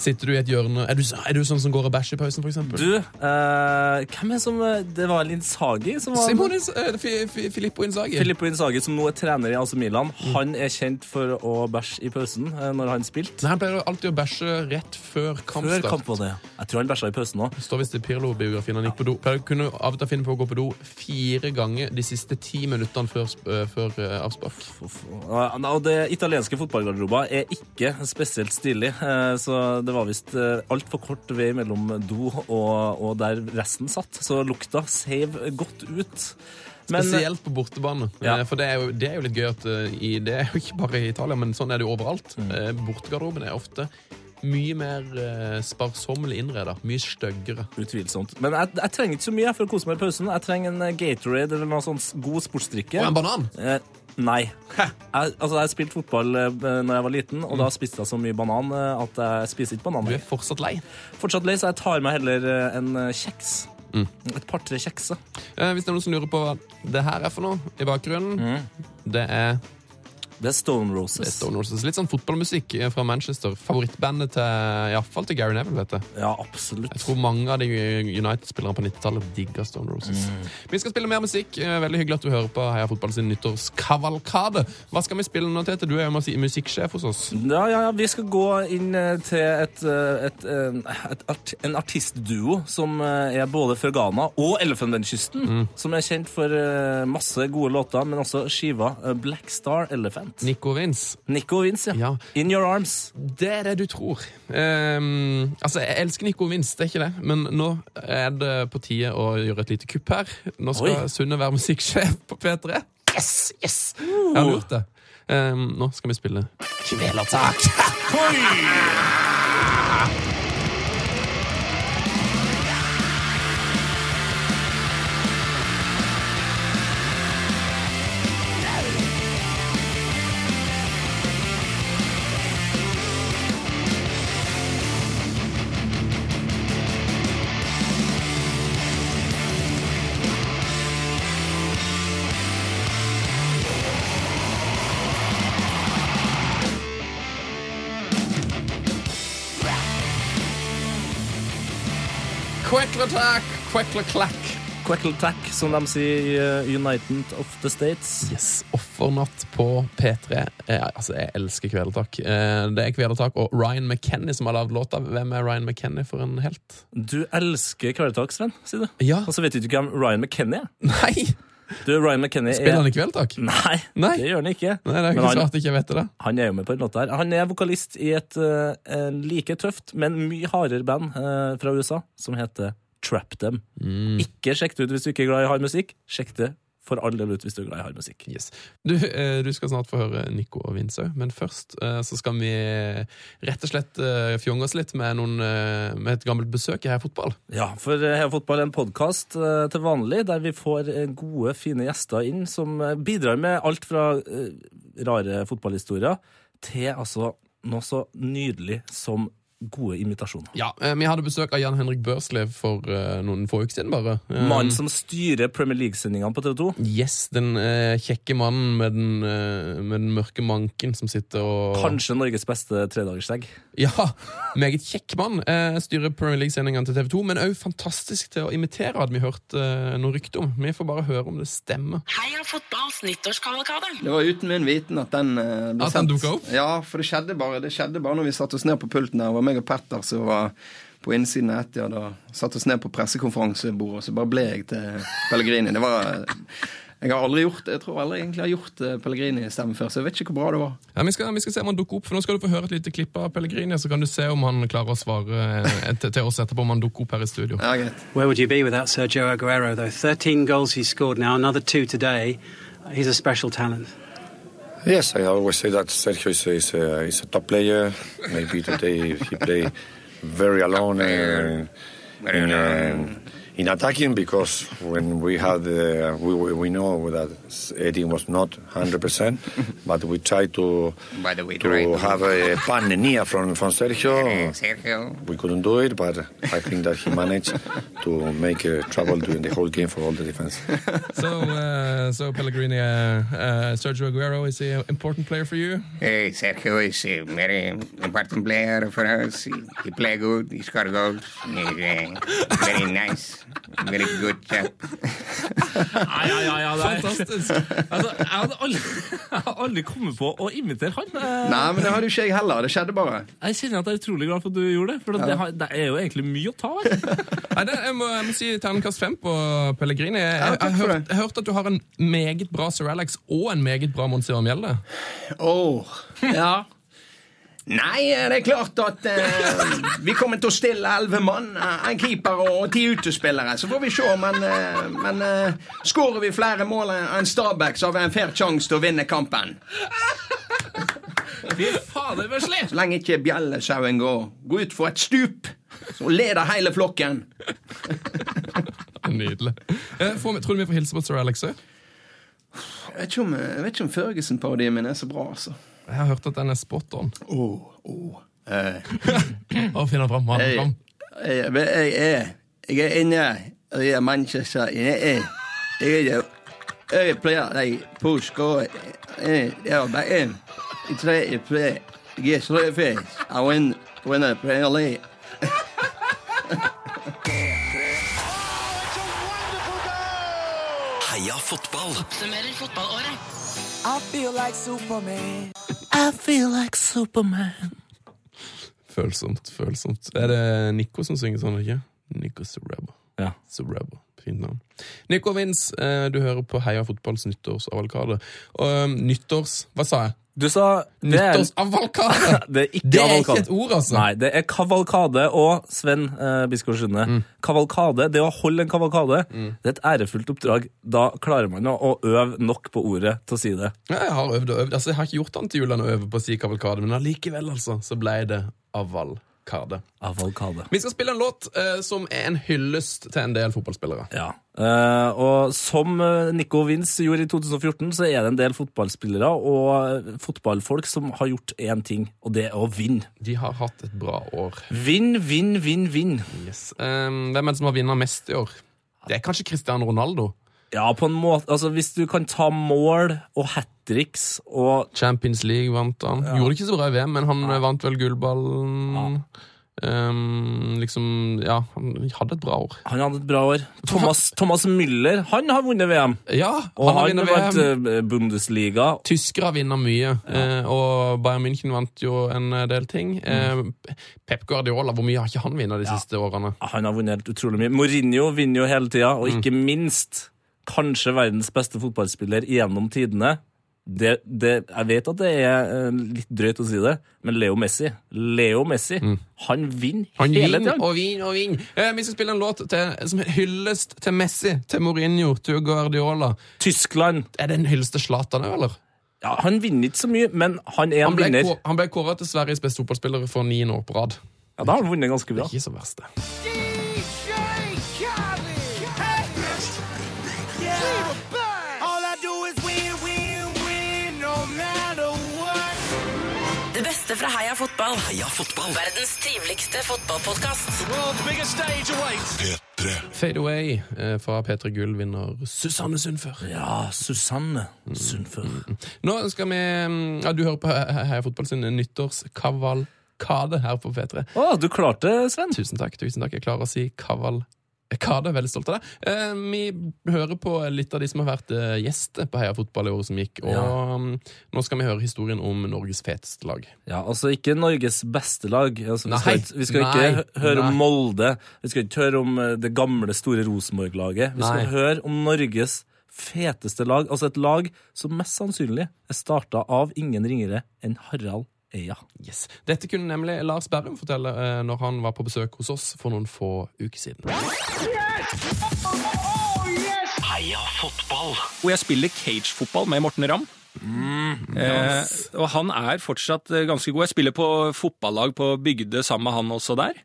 A: sitter du i et hjørne? Er du, er du sånn som går og bæsjer i pausen, f.eks.?
D: Du, uh, hvem er som eh, Det var Linsagi som var
A: Simone uh, Filippo Inzaghi.
D: Filippo Inzaghi, som nå er trener i AC Milan, han er kjent for å bæsje i pausen når han spilte.
A: Nei, Han pleier alltid å bæsje rett før
D: Før kamp var det. Jeg tror han bæsja i pausen òg.
A: Står visst i Pirlo-biografien han gikk på do. Jeg kunne av og til finne på å gå på do fire ganger de siste ti minuttene før, øh, før øh, avspark.
D: Og det italienske fotballgarderoba er ikke spesielt stilig, eh, så det var visst altfor kort vei mellom do og, og der resten satt. Så lukta seiv godt ut. Men-
A: Spesielt på bortebane.
D: Ja.
A: Eh, For det er, jo, det er jo litt gøy at eh, i, Det er jo ikke bare i Italia, men sånn er det jo overalt.
D: Mm.
A: Eh, Bortegarderoben er ofte mye mer eh, sparsommelig innreda. Mye styggere.
D: Utvilsomt. Men jeg, jeg trenger ikke så mye for å kose meg i pausen. Jeg trenger en eh, Gatorade eller noe sånn god sportsdrikke.
A: Og en banan!
D: Eh, nei. Jeg, altså, jeg spilte fotball eh, da jeg var liten, og da spiste jeg så mye banan eh, at jeg spiser ikke banan.
A: Du er fortsatt lei.
D: Fortsatt lei, så jeg tar meg heller eh, en eh, kjeks.
A: Mm.
D: Et par-tre kjekser.
A: Eh, Hvis det er noen som lurer på hva det her er for noe i bakgrunnen, det er
D: Det er Stone
A: det er
D: Roses.
A: Stone Roses. Litt sånn fotballmusikk eh, fra Manchester. Favorittbandet til iallfall til Gary Neville, vet du.
D: Ja, absolutt.
A: Jeg tror mange av de United-spillerne på 90-tallet digger Stone Roses. Vi skal spille mer musikk. Eh, Veldig hyggelig at du hører på Heia Fotball sin nyttårskavalkade. Hva skal vi spille nå, Tete? Du er jo musi- musikksjef hos oss.
D: Ja, ja, ja, vi skal gå inn eh, til et, et, et, art, en artistduo som er både fra Ghana og Elfenbenskysten. Som er kjent for masse gode låter, men også skiva Black Star Elephant.
A: Nico Vince.
D: Nico Vince, ja.
A: Ja.
D: In Your Arms.
A: Det er det du tror. Um, altså, Jeg elsker Nico Vince, det er ikke det. Men nå er det på tide å gjøre et lite kupp her. Nå skal. Sunne være musikksjef på P3. Yes! yes! Jeg har lurt det. Um, nå skal vi spille Kvelertak. Kveklertak, kveklerklakk.
D: Quackle-tack, som de sier i eh, United of the States.
A: Yes, Offernatt på P3. Eh, altså, Jeg elsker Kvelertak. Eh, det er Kvelertak og Ryan McKenny som har lagd låta. Hvem er Ryan McKenny for en helt?
D: Du elsker Kvelertak, Sven, sier du.
A: Ja.
D: Og så vet du ikke hvem Ryan McKenny er.
A: Nei!
D: Du, Ryan McKenny
A: Spiller han i Kvelertak?
D: Nei,
A: Nei.
D: det gjør han ikke.
A: Nei, det er ikke
D: han-
A: så jeg ikke vet det.
D: Han er jo med på en låt der. Han er vokalist i et uh, like tøft, men mye hardere band uh, fra USA som heter Trap Them.
A: Mm.
D: Ikke sjekk det ut hvis du ikke er glad i hard musikk. Sjekk det for all del ut hvis du er glad i hard musikk.
A: Yes. Du, eh, du skal snart få høre Nico og Vince òg, men først eh, så skal vi rett og slett eh, fjonge oss litt med, noen, eh, med et gammelt besøk i Heia Fotball.
D: Ja, for eh, Heia Fotball er en podkast til vanlig der vi får eh, gode, fine gjester inn som eh, bidrar med alt fra eh, rare fotballhistorier til altså noe så nydelig som gode imitasjoner.
A: Ja, eh, Vi hadde besøk av Jan Henrik Børslev for eh, noen få uker siden, bare. Eh,
D: Mannen som styrer Premier League-sendingene på TV 2.
A: Yes, den eh, kjekke mannen med den, eh, med den mørke manken som sitter og
D: Kanskje Norges beste tredagersegg.
A: Ja, meget kjekk mann. Eh, styrer Premier League-sendingene til TV 2, men òg fantastisk til å imitere, hadde vi hørt eh, noe rykte om. Vi får bare høre om det stemmer.
E: Heia fotballs nyttårskavalkade.
L: Det var uten min viten at den eh, ble
A: At den
L: sendt.
A: dukket opp?
L: Ja, for det skjedde bare Det skjedde bare når vi satte oss ned på pulten her. og var meg og Petter som var på innsiden av Etia da satte oss ned på pressekonferansebordet, og så bare ble jeg til Pellegrini. Det var Jeg har aldri gjort Jeg tror aldri egentlig har gjort eh, Pellegrini-stemme før, så jeg vet ikke hvor bra det var.
A: Ja, vi, skal, vi skal se om han dukker opp, for Nå skal du få høre et lite klipp av Pellegrini, så kan du se om han klarer å svare et, til, oss etterpå om han dukker opp her i studio.
L: Ja, greit.
M: Where would you be without Sergio Aguero, though? 13 goals he's scored now, another two today. He's a special talent.
N: Yes, I always say that Sergio is, is, a, is a top player. Maybe today he played very alone in, uh, in attacking because when we had uh, we, we we know that Eddie was not 100%, but we tried to
O: By the way,
N: to
O: try to-
N: have a pan from from Sergio.
O: Sergio.
N: We couldn't do it, but I think that he managed to make uh, trouble during the whole game for all the defense.
A: So, uh, so Pellegrini, uh, uh, Sergio Aguero is an important player for you.
O: Hey, Sergio is a very important player for us. He, he play good. He score goals. He's uh, very nice. Very good chap.
D: Nei, ja, ja, ja, det er-
A: Fantastisk.
D: Altså, jeg hadde aldri, jeg hadde aldri kommet på å imitere han. Eh,
L: Nei, men det hadde jo ikke jeg heller. Det skjedde bare.
D: Jeg kjenner at jeg er utrolig glad for at du gjorde det, for
L: Ja.
D: det, har- det er jo egentlig mye å ta av.
A: Nei, det, jeg, må, jeg må si terningkast fem på Pellegrini. Jeg, jeg, jeg, jeg hørte hørt at du har en meget bra Sir Alex og en meget bra Monsieur Mjelde.
L: Åh.
D: Ja.
L: Nei, det er klart at eh, vi kommer til å stille elleve mann. eh, En keeper og ti utespillere. Så får vi se. Men, eh, men eh, skårer vi flere mål enn Stabæk, så har vi en fair sjanse til å vinne kampen.
D: Fy fader, vesle!
L: Så lenge ikke bjellesauen går, går ut for et stup, så leder hele flokken.
A: Nydelig. Eh, får vi- tror du vi får hilse på Sir Alex òg?
L: Jeg vet ikke om, om Ferguson-parodien min er så bra, altså.
A: Jeg har hørt at den er spot on.
L: Åh, åh. Eh,
A: Å, finne fram, ha den
L: jeg,
A: fram.
L: jeg, jeg, er, jeg er inne i Manchester. United. er, jeg er jeg pleier jeg på skole. Jeg bare en. I tre, i tre. Yes, er win, win vinner Premier League.
C: Heia fotball!
E: Oppsummerer fotballåret.
J: I feel like Superman.
D: I feel like Superman.
A: Følsomt, følsomt. Er det Nico som synger sånn, ikke? Nico Surrebo.
D: Ja.
A: Surrebo. Fint navn. Nico Vince, eh, du hører på Heia fotballs nyttårsavalkade. Og eh, nyttårs... Hva sa jeg?
D: Du sa det
A: Nyttårsavalkade!
D: Det er ikke
A: Det er ikke et ord, altså.
D: Nei, det er kavalkade. Og Sven eh, Biskår Sunde,
A: Mm.
D: kavalkade, det å holde en kavalkade, det er et ærefullt oppdrag. Da klarer man å, øve nok på ordet til å si det.
A: Ja, jeg har øvd og øvd. Altså, jeg har ikke gjort annet til julen å øve på å si kavalkade, men allikevel, altså, så ble det avalkade.
D: Avalkade.
A: Vi skal spille en låt eh, som er en hyllest til en del fotballspillere.
D: Ja. Eh, og som eh, Nico Vince gjorde i 2014, så er det en del fotballspillere og eh, fotballfolk som har gjort én ting, og det er å vinne.
A: De har hatt et bra år.
D: Vinn, vinn, vinn, vinn.
A: Yes. Um, hvem er det som har vunnet mest i år? Det er kanskje Cristiano Ronaldo.
D: Ja, på en måte. Altså, hvis du kan ta mål og hat tricks og
A: Champions League vant han. Gjorde det ikke så bra i VM, men han vant vel gullballen. Um, liksom, ja, han hadde et bra år.
D: Han hadde et bra år. Thomas, Thomas Müller han har vunnet VM.
A: Ja,
D: Og
A: han har
D: han
A: vunnet
D: vant
A: VM.
D: eh, Bundesliga.
A: Tyskere vinner mye, eh, og Bayern München vant jo en eh, del ting.
D: Mm.
A: Eh, Pep Guardiola, hvor mye har ikke han vunnet de siste årene?
D: Han har vunnet helt utrolig mye. Mourinho vinner jo hele tida, og
A: Mm.
D: ikke minst kanskje verdens beste fotballspiller gjennom tidene. Det, det, jeg vet at det er eh, litt drøyt å si det, men Leo Messi Leo Messi, han vinner
A: Mm. Han
D: hele tida.
A: og vinner og vinner. Eh, vi skal spille en låt til, som hyllest til Messi, til Mourinho, til Guardiola.
D: Tyskland.
A: Er det en hyllest til Zlatan òg, eller?
D: Ja, han vinner ikke så mye, men han er
A: Han
D: en vinner.
A: kå- han ble kåret til Sveriges beste fotballspiller for niende år på rad.
D: Ja, Da har han vunnet ganske
A: Det
D: bra.
A: er ikke så verst, det.
E: Fotball.
C: Heia fotball!
E: Verdens triveligste fotballpodkast.
B: World's biggest stage awaits.
A: Fade Away eh, fra P3 Gull vinner Susanne Sundfør.
D: Ja, Susanne Sundfør.
A: Nå skal vi mm, Ja, du hører på He- He- Heia Fotball sin nyttårskavalkade her på P3.
D: Å, du klarte det, Sven.
A: Tusen takk. tusen takk. Jeg klarer å si kavalkade. Veldig stolt av det. Eh, vi hører på litt av de som har vært eh, gjester på Heia Fotball i året som gikk. Og
D: Ja.
A: mm, nå skal vi høre historien om Norges feteste lag.
D: Ja, altså ikke Norges beste lag. Altså, vi skal, vi skal ikke høre
A: nei.
D: om Molde. Vi skal ikke høre om eh, det gamle, store Rosenborg-laget. Vi skal
A: Nei.
D: høre om Norges feteste lag. Altså et lag som mest sannsynlig er starta av ingen ringere enn Harald Eia.
A: Yes. Dette kunne nemlig Lars Berrum fortelle eh, når han var på besøk hos oss for noen få uker siden.
C: Heia fotball!
P: Og jeg spiller cagefotball med Morten Ramm. eh, og han er fortsatt eh, ganske god. Jeg spiller på fotballag på Bygde sammen med han også der.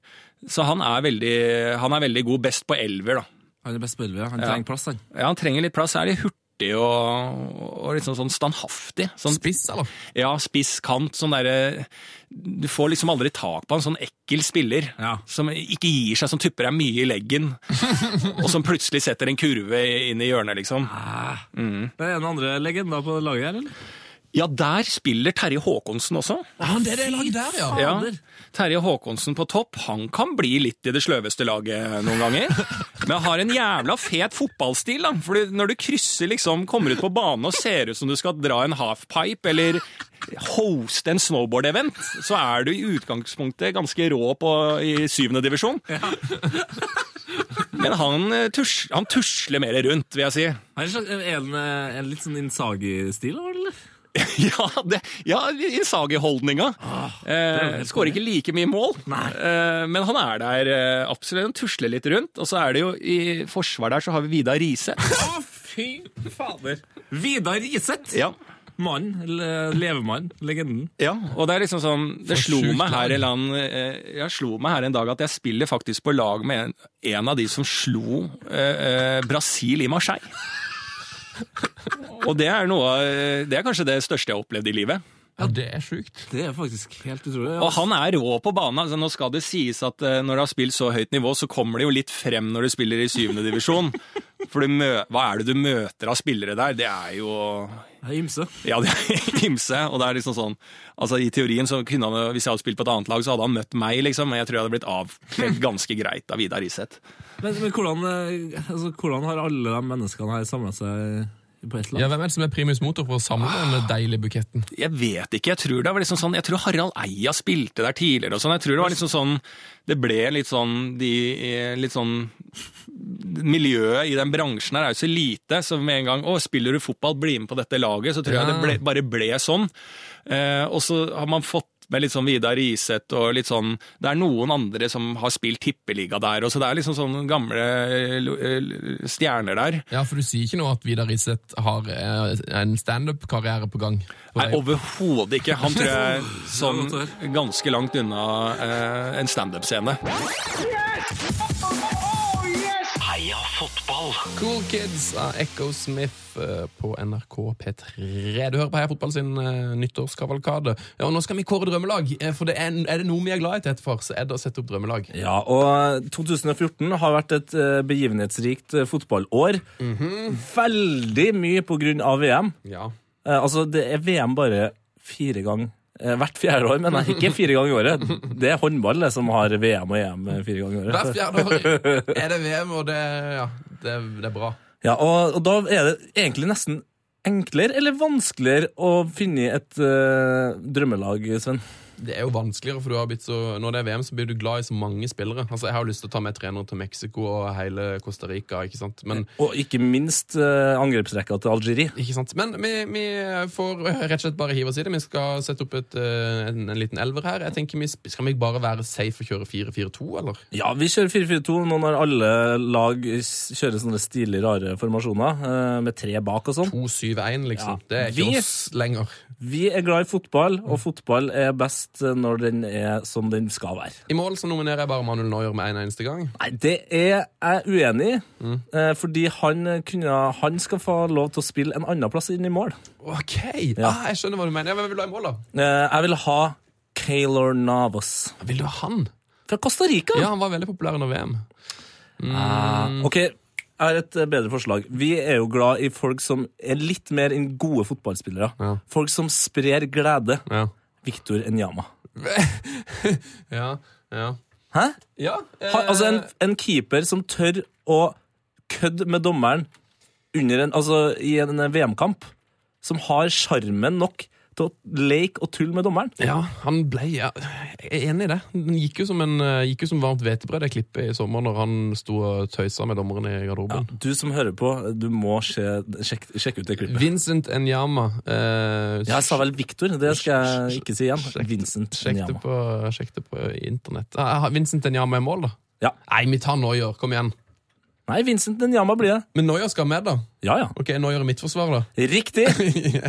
P: Så han er veldig, han er veldig god. Best på elver, da.
D: Han er best på elver, ja. han
P: Ja.
D: trenger plass, han.
P: Ja, han trenger litt plass. Er litt hurtig og, og litt sånn, standhaftig. Sånn,
A: Spiss, eller?
P: Ja, spiss kant. Sånn derre Du får liksom aldri tak på en sånn ekkel spiller som ikke gir seg, som tupper deg mye i leggen, og som plutselig setter en kurve inn i hjørnet, liksom.
D: Det er en andre legender på laget her, eller?
P: Ja, der spiller Terje Håkonsen også.
A: Ja, han er det laget der, ja.
P: Ja, Terje Håkonsen på topp, han kan bli litt i det sløveste laget noen ganger. Men har en jævla fet fotballstil, da. For når du krysser liksom, kommer ut på banen og ser ut som du skal dra en halfpipe eller hoste en snowboard-event, så er du i utgangspunktet ganske rå på, i syvende divisjon. Men han, eh, tus, han tusler mer rundt, vil jeg si.
D: Er det er en, en litt sånn Insagi-stil, eller?
P: Ja, det, ja Insagi-holdninga. eh, Skårer ikke like mye mål, eh, men han er der eh, absolutt. Han tusler litt rundt. Og så er det jo i forsvar der så har vi Vidar Riseth.
D: Å, fy fader! Vidar Riseth!
P: Ja.
D: Mann, le- levemann, legenden.
P: Ja, og det er liksom sånn Det slo meg, her
D: i
P: en eller eh, jeg slo meg her en dag at jeg spiller faktisk på lag med en, en av de som slo eh, eh, Brasil i Marseille. Og det er noe Det er kanskje det største jeg har opplevd i livet.
A: Ja, det er sjukt.
D: Det er faktisk helt utrolig.
P: Og han er rå på banen. Altså, nå skal det sies at eh, når du har spilt så høyt nivå, så kommer det jo litt frem når du spiller i syvende divisjon. For du mø hva er det du møter av spillere der? Det er jo
D: Det er ymse.
P: Ja, det er ymse. Og det er liksom sånn Altså, i teorien så kunne han Hvis jeg hadde spilt på et annet lag, så hadde han møtt meg, liksom. Men jeg tror jeg hadde blitt avkledd ganske greit av Vidar Riseth.
D: Men, men hvordan, eh, altså, hvordan har alle de menneskene her samla seg på et eller annet?
A: Ja, Hvem er det som er primus motor for å samle den deilige buketten?
P: Jeg vet ikke. Jeg tror det var liksom sånn Jeg tror Harald Eia spilte der tidligere og sånn. Jeg tror det var liksom sånn Det ble litt sånn de Litt sånn Miljøet i den bransjen her er jo så lite, så med en gang Å, spiller du fotball, bli med på dette laget. Så tror jeg det ble, bare ble sånn. Eh, og så har man fått med litt sånn Vidar Riseth og litt sånn Det er noen andre som har spilt tippeliga der, og så det er liksom sånne gamle eh, stjerner der.
A: Ja, for du sier ikke nå at Vidar Riseth har eh, en standup-karriere på gang? på
P: Nei, overhodet ikke. Han tror jeg er sånn ganske langt unna eh, en standup-scene.
C: Heia fotball!
A: Cool Kids av Echo Smith eh, på NRK P3. Du hører på Heia Fotball sin eh, nyttårskavalkade. Ja, og nå skal vi kåre drømmelag. eh, For det er, er det noe vi er glad i, til etterfor, så er det å sette opp drømmelag.
D: Ja, og 2014 har vært et begivenhetsrikt begivenhetsrikt Mm fotballår. Veldig mye på grunn av VM.
A: Ja.
D: Altså, det er VM bare fire ganger. Eh, hvert fjerde år, men nei, ikke fire ganger i året. Det er håndball det, som har VM og EM eh, fire ganger i året.
A: Hvert fjerde år er det VM, og det, ja, det, det er bra.
D: Ja, og, og da er det egentlig nesten enklere eller vanskeligere å finne et uh, drømmelag, Sven.
A: Det er jo vanskeligere, for du har blitt så, når det er VM, så blir du glad i så mange spillere. Altså, Jeg har jo lyst til å ta med trenere til Mexico og hele Costa Rica. ikke sant? Men,
D: Og ikke minst uh, angrepsrekka til Algerie.
A: ikke sant? Men vi, vi får rett og slett bare hive oss i det. Vi skal sette opp et, eh, en, en liten elver her. Jeg tenker, vi, Skal vi bare være safe og kjøre 4-4-2, eller?
D: Ja, vi kjører 4-4-2 nå når alle lag kjører sånne stilig rare formasjoner, eh, med tre bak og sånn.
A: 2-7-1, liksom.
D: Ja.
A: Det er ikke
D: Vi-
A: oss lenger.
D: Vi er glad i fotball, og fotball er best når den er som den skal være.
A: I mål så nominerer jeg bare Manuel Neuer med en eneste gang.
D: Nei, det er jeg uenig i, Mm. fordi han, kunne, han skal få lov til å spille en annen plass inn i mål.
A: Ok,
D: Ja.
A: ah, jeg skjønner hva du mener. Hvem vil du ha i mål, da?
D: Eh, jeg vil ha Caylor Navas.
A: Vil du ha han?
D: Fra Costa Rica?
A: Ja, han var veldig populær under VM.
D: Ah, ok, jeg har et eh, bedre forslag. Vi er jo glad i folk som er litt mer enn gode fotballspillere. Folk som sprer glede.
A: Ja.
D: Victor Enyama.
A: Ja, ja.
D: Hæ?
A: Ja, eh,
D: Ha, altså en, en keeper som tør å kødde med dommeren under en, altså, i en VM-kamp. Som har sjarmen nok til og leke og tulle med dommeren.
A: Ja, han ble ja, enig i det. Den gikk jo som, en, eh, gikk jo som varmt hvetebrød, det klippet i sommer, når han sto og tøysa med dommeren i garderoben.
D: Du som hører på, du må sjekke sjekke, sjek ut det klippet.
A: Vincent Enyama. Eh,
D: Ja, jeg sa vel Victor, det skal jeg ikke si igjen. Vincent
A: Sjekk det
D: Enyama.
A: sjekk det på internett. Ah, Vincent Enyama er mål, da?
D: Ja.
A: Nei, vi tar nå i år, Kom igjen.
D: Nei, Vincent Nyama blir det.
A: Men Noya skal med, da?
D: Ja, ja.
A: Ok, Noya er midtforsvar, da?
D: Riktig!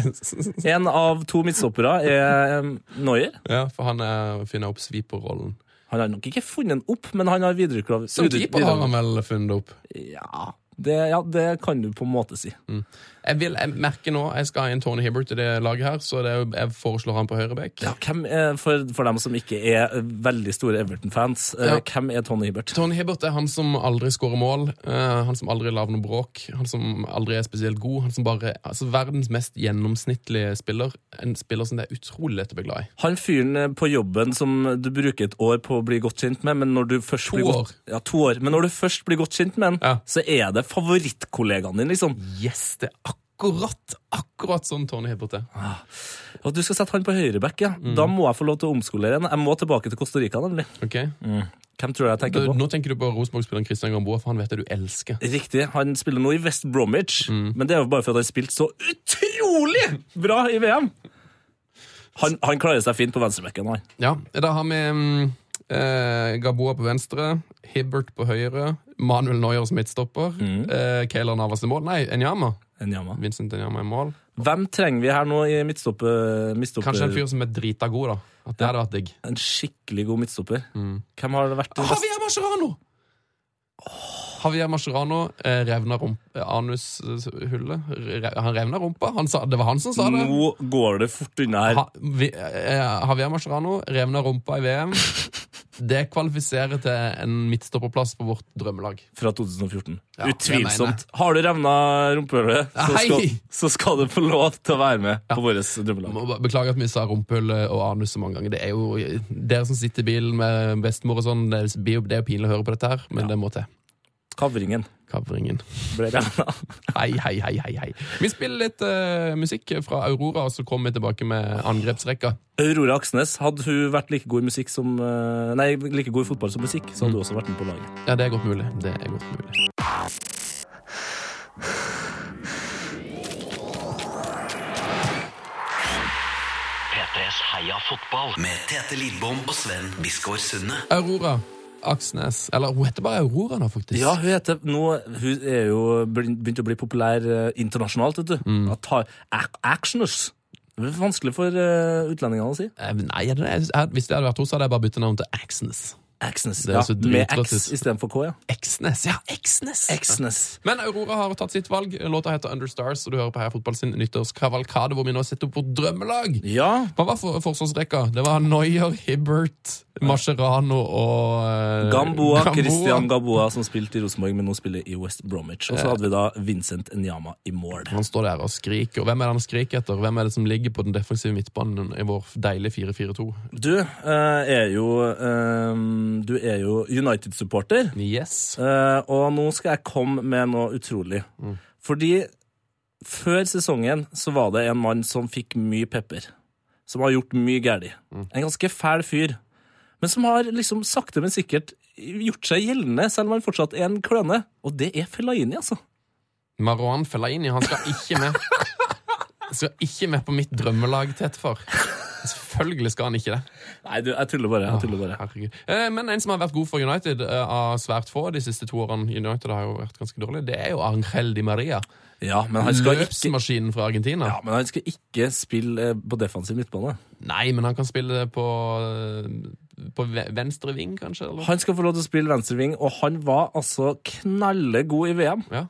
D: En av to midtstoppere er Noyer.
A: Ja, for han er, finner opp sweeper-rollen.
D: Han har nok ikke funnet den opp, men han har videreutvikla
A: Som keeper har han vel funnet opp?
D: Ja, Det, ja, det kan du på en måte si.
A: Jeg, vil, jeg merker nå jeg skal ha inn Tony Hibbert i det laget her, så det jeg foreslår han på høyrebekk.
D: Ja, for, for dem som ikke er veldig store Everton-fans, eh,
A: Ja.
D: hvem er Tony Hibbert?
A: Tony Hibbert er han som aldri skårer mål, eh, han som aldri lager noe bråk, han som aldri er spesielt god, han som bare altså verdens mest gjennomsnittlige spiller. En spiller som det er utrolig lett å bli glad i.
D: Han fyren på jobben som du bruker et år på å bli godt kjent med, men når du først
A: To
D: blir
A: år.
D: Godt, ja, to år. Men når du først blir godt kjent med han, så er det favorittkollegaen din, liksom.
A: Yes, det er akkurat, akkurat sånn Tony Hibbert er.
D: Og du skal sette han på høyreback, ja.
A: Mm.
D: Da må jeg få lov til å omskolere igjen. Jeg må tilbake til Costa Rica, nemlig.
A: Ok?
D: Hvem tror du jeg tenker på?
A: nå tenker du på Rosenborg-spilleren Christian Gamboa, for han vet det du elsker.
D: Riktig. Han spiller nå i West Bromwich,
A: Mm.
D: men det er jo bare for at han spilt så utrolig bra i VM! Han, han klarer seg fint på venstrebekken, han.
A: Ja, da har vi mm, eh, Gaboa på venstre, Hibbert på høyre, Manuel Neuer som midtstopper,
D: Mm.
A: eh, Kayla Navas i mål. Nei, Enyama.
D: Enyama.
A: Vincent Enyama i mål.
D: Hvem trenger vi her nå i midtstopper? midtstopper?
A: Kanskje en fyr som er drita god, da. At det hadde vært digg.
D: En skikkelig god midtstopper. Hvem har det vært det beste?
A: Javier Mascherano! Javier Mascherano eh, revna eh, anushullet. Re, han revna rumpa. Han sa, det var han som sa det.
D: Nå går det fort unna her.
A: Ha, vi, eh, Javier Mascherano revna rumpa i VM. Det kvalifiserer til en midtstopperplass på vårt drømmelag.
D: Fra 2014.
A: Ja,
D: Utvilsomt. Har du revna rumpehullet, så, skal- så skal du få lov til å være med på vårt drømmelag.
A: Beklager at vi sa rumpehullet og anus så mange ganger. Det er jo Dere som sitter i bilen med bestemor og sånn, det er det er jo pinlig å høre på dette her, men det må til.
D: Kavringen.
A: Kavringen.
D: Ble.
A: Hei, hei, hei, hei, hei. Vi spiller litt uh, musikk fra Aurora, og så kommer vi tilbake med angrepsrekka.
D: Aurora Aksnes, hadde hun vært like god i musikk som uh, Nei, like god i fotball som musikk, så hadde hun også vært med på laget.
A: Ja, det er godt mulig. Det er godt mulig.
C: P3s Heia fotball med Tete Lidbom og Sven Biskår Sunde.
A: Aurora Aksnes. Eller hun heter bare Aurora nå, faktisk.
D: Ja, hun heter nå Hun er jo begynt å bli populær eh, internasjonalt, vet du.
A: Mm.
D: At Aksnes. Det er vanskelig for uh, utlendingene å si.
A: Eh, Nei, hvis det hadde vært henne, så hadde jeg bare byttet navn til Axnes.
D: Axnes.
A: Er
D: Ja, med X istedenfor K, ja.
A: Aksnes, ja. Aksnes
D: Exnes.
A: Men Aurora har tatt sitt valg. Låta heter Understars, og du hører på Heia Fotball sin nyttårskavalkade, hvor vi nå setter opp vårt drømmelag.
D: Ja.
A: Hva var for forsvarsrekka? Det var Neuer, Hibbert, Mascherano og eh,
D: Gamboa, Christian Gamboa, som spilte i Rosenborg, men nå spiller i West Bromwich. Og så hadde vi da Vincent Nyama i mål.
A: Han står der og skriker. Og hvem er det han skriker etter? Hvem er det som ligger på den defensive midtbanen i vår deilige 4-4-2?
D: Du eh, er jo eh, Du er jo United-supporter.
A: Yes.
D: Og nå skal jeg komme med noe utrolig. Fordi før sesongen så var det en mann som fikk mye pepper. Som har gjort mye galt. En ganske fæl fyr. Men som har liksom sakte, men sikkert gjort seg gjeldende, selv om han fortsatt er en kløne. Og det er Fellaini, altså.
A: Marwan Fellaini, han skal ikke med. Skal ikke med på mitt drømmelag, Tetfar. Selvfølgelig skal han ikke det.
D: Nei, du, jeg tuller bare. Jeg tuller bare.
A: Eh, Men en som har vært god for United eh, av svært få de siste to årene, United har jo vært ganske dårlig, det er jo Angel Di Maria.
D: Ja, men han skal ikke,
A: Løpsmaskinen fra Argentina.
D: ja, men han skal ikke spille eh, på defensiv midtbane.
A: Nei, men han kan spille på, eh, på venstre ving, kanskje? Eller?
D: Han skal få lov til å spille venstre ving, og han var altså knallegod i VM.
A: Ja.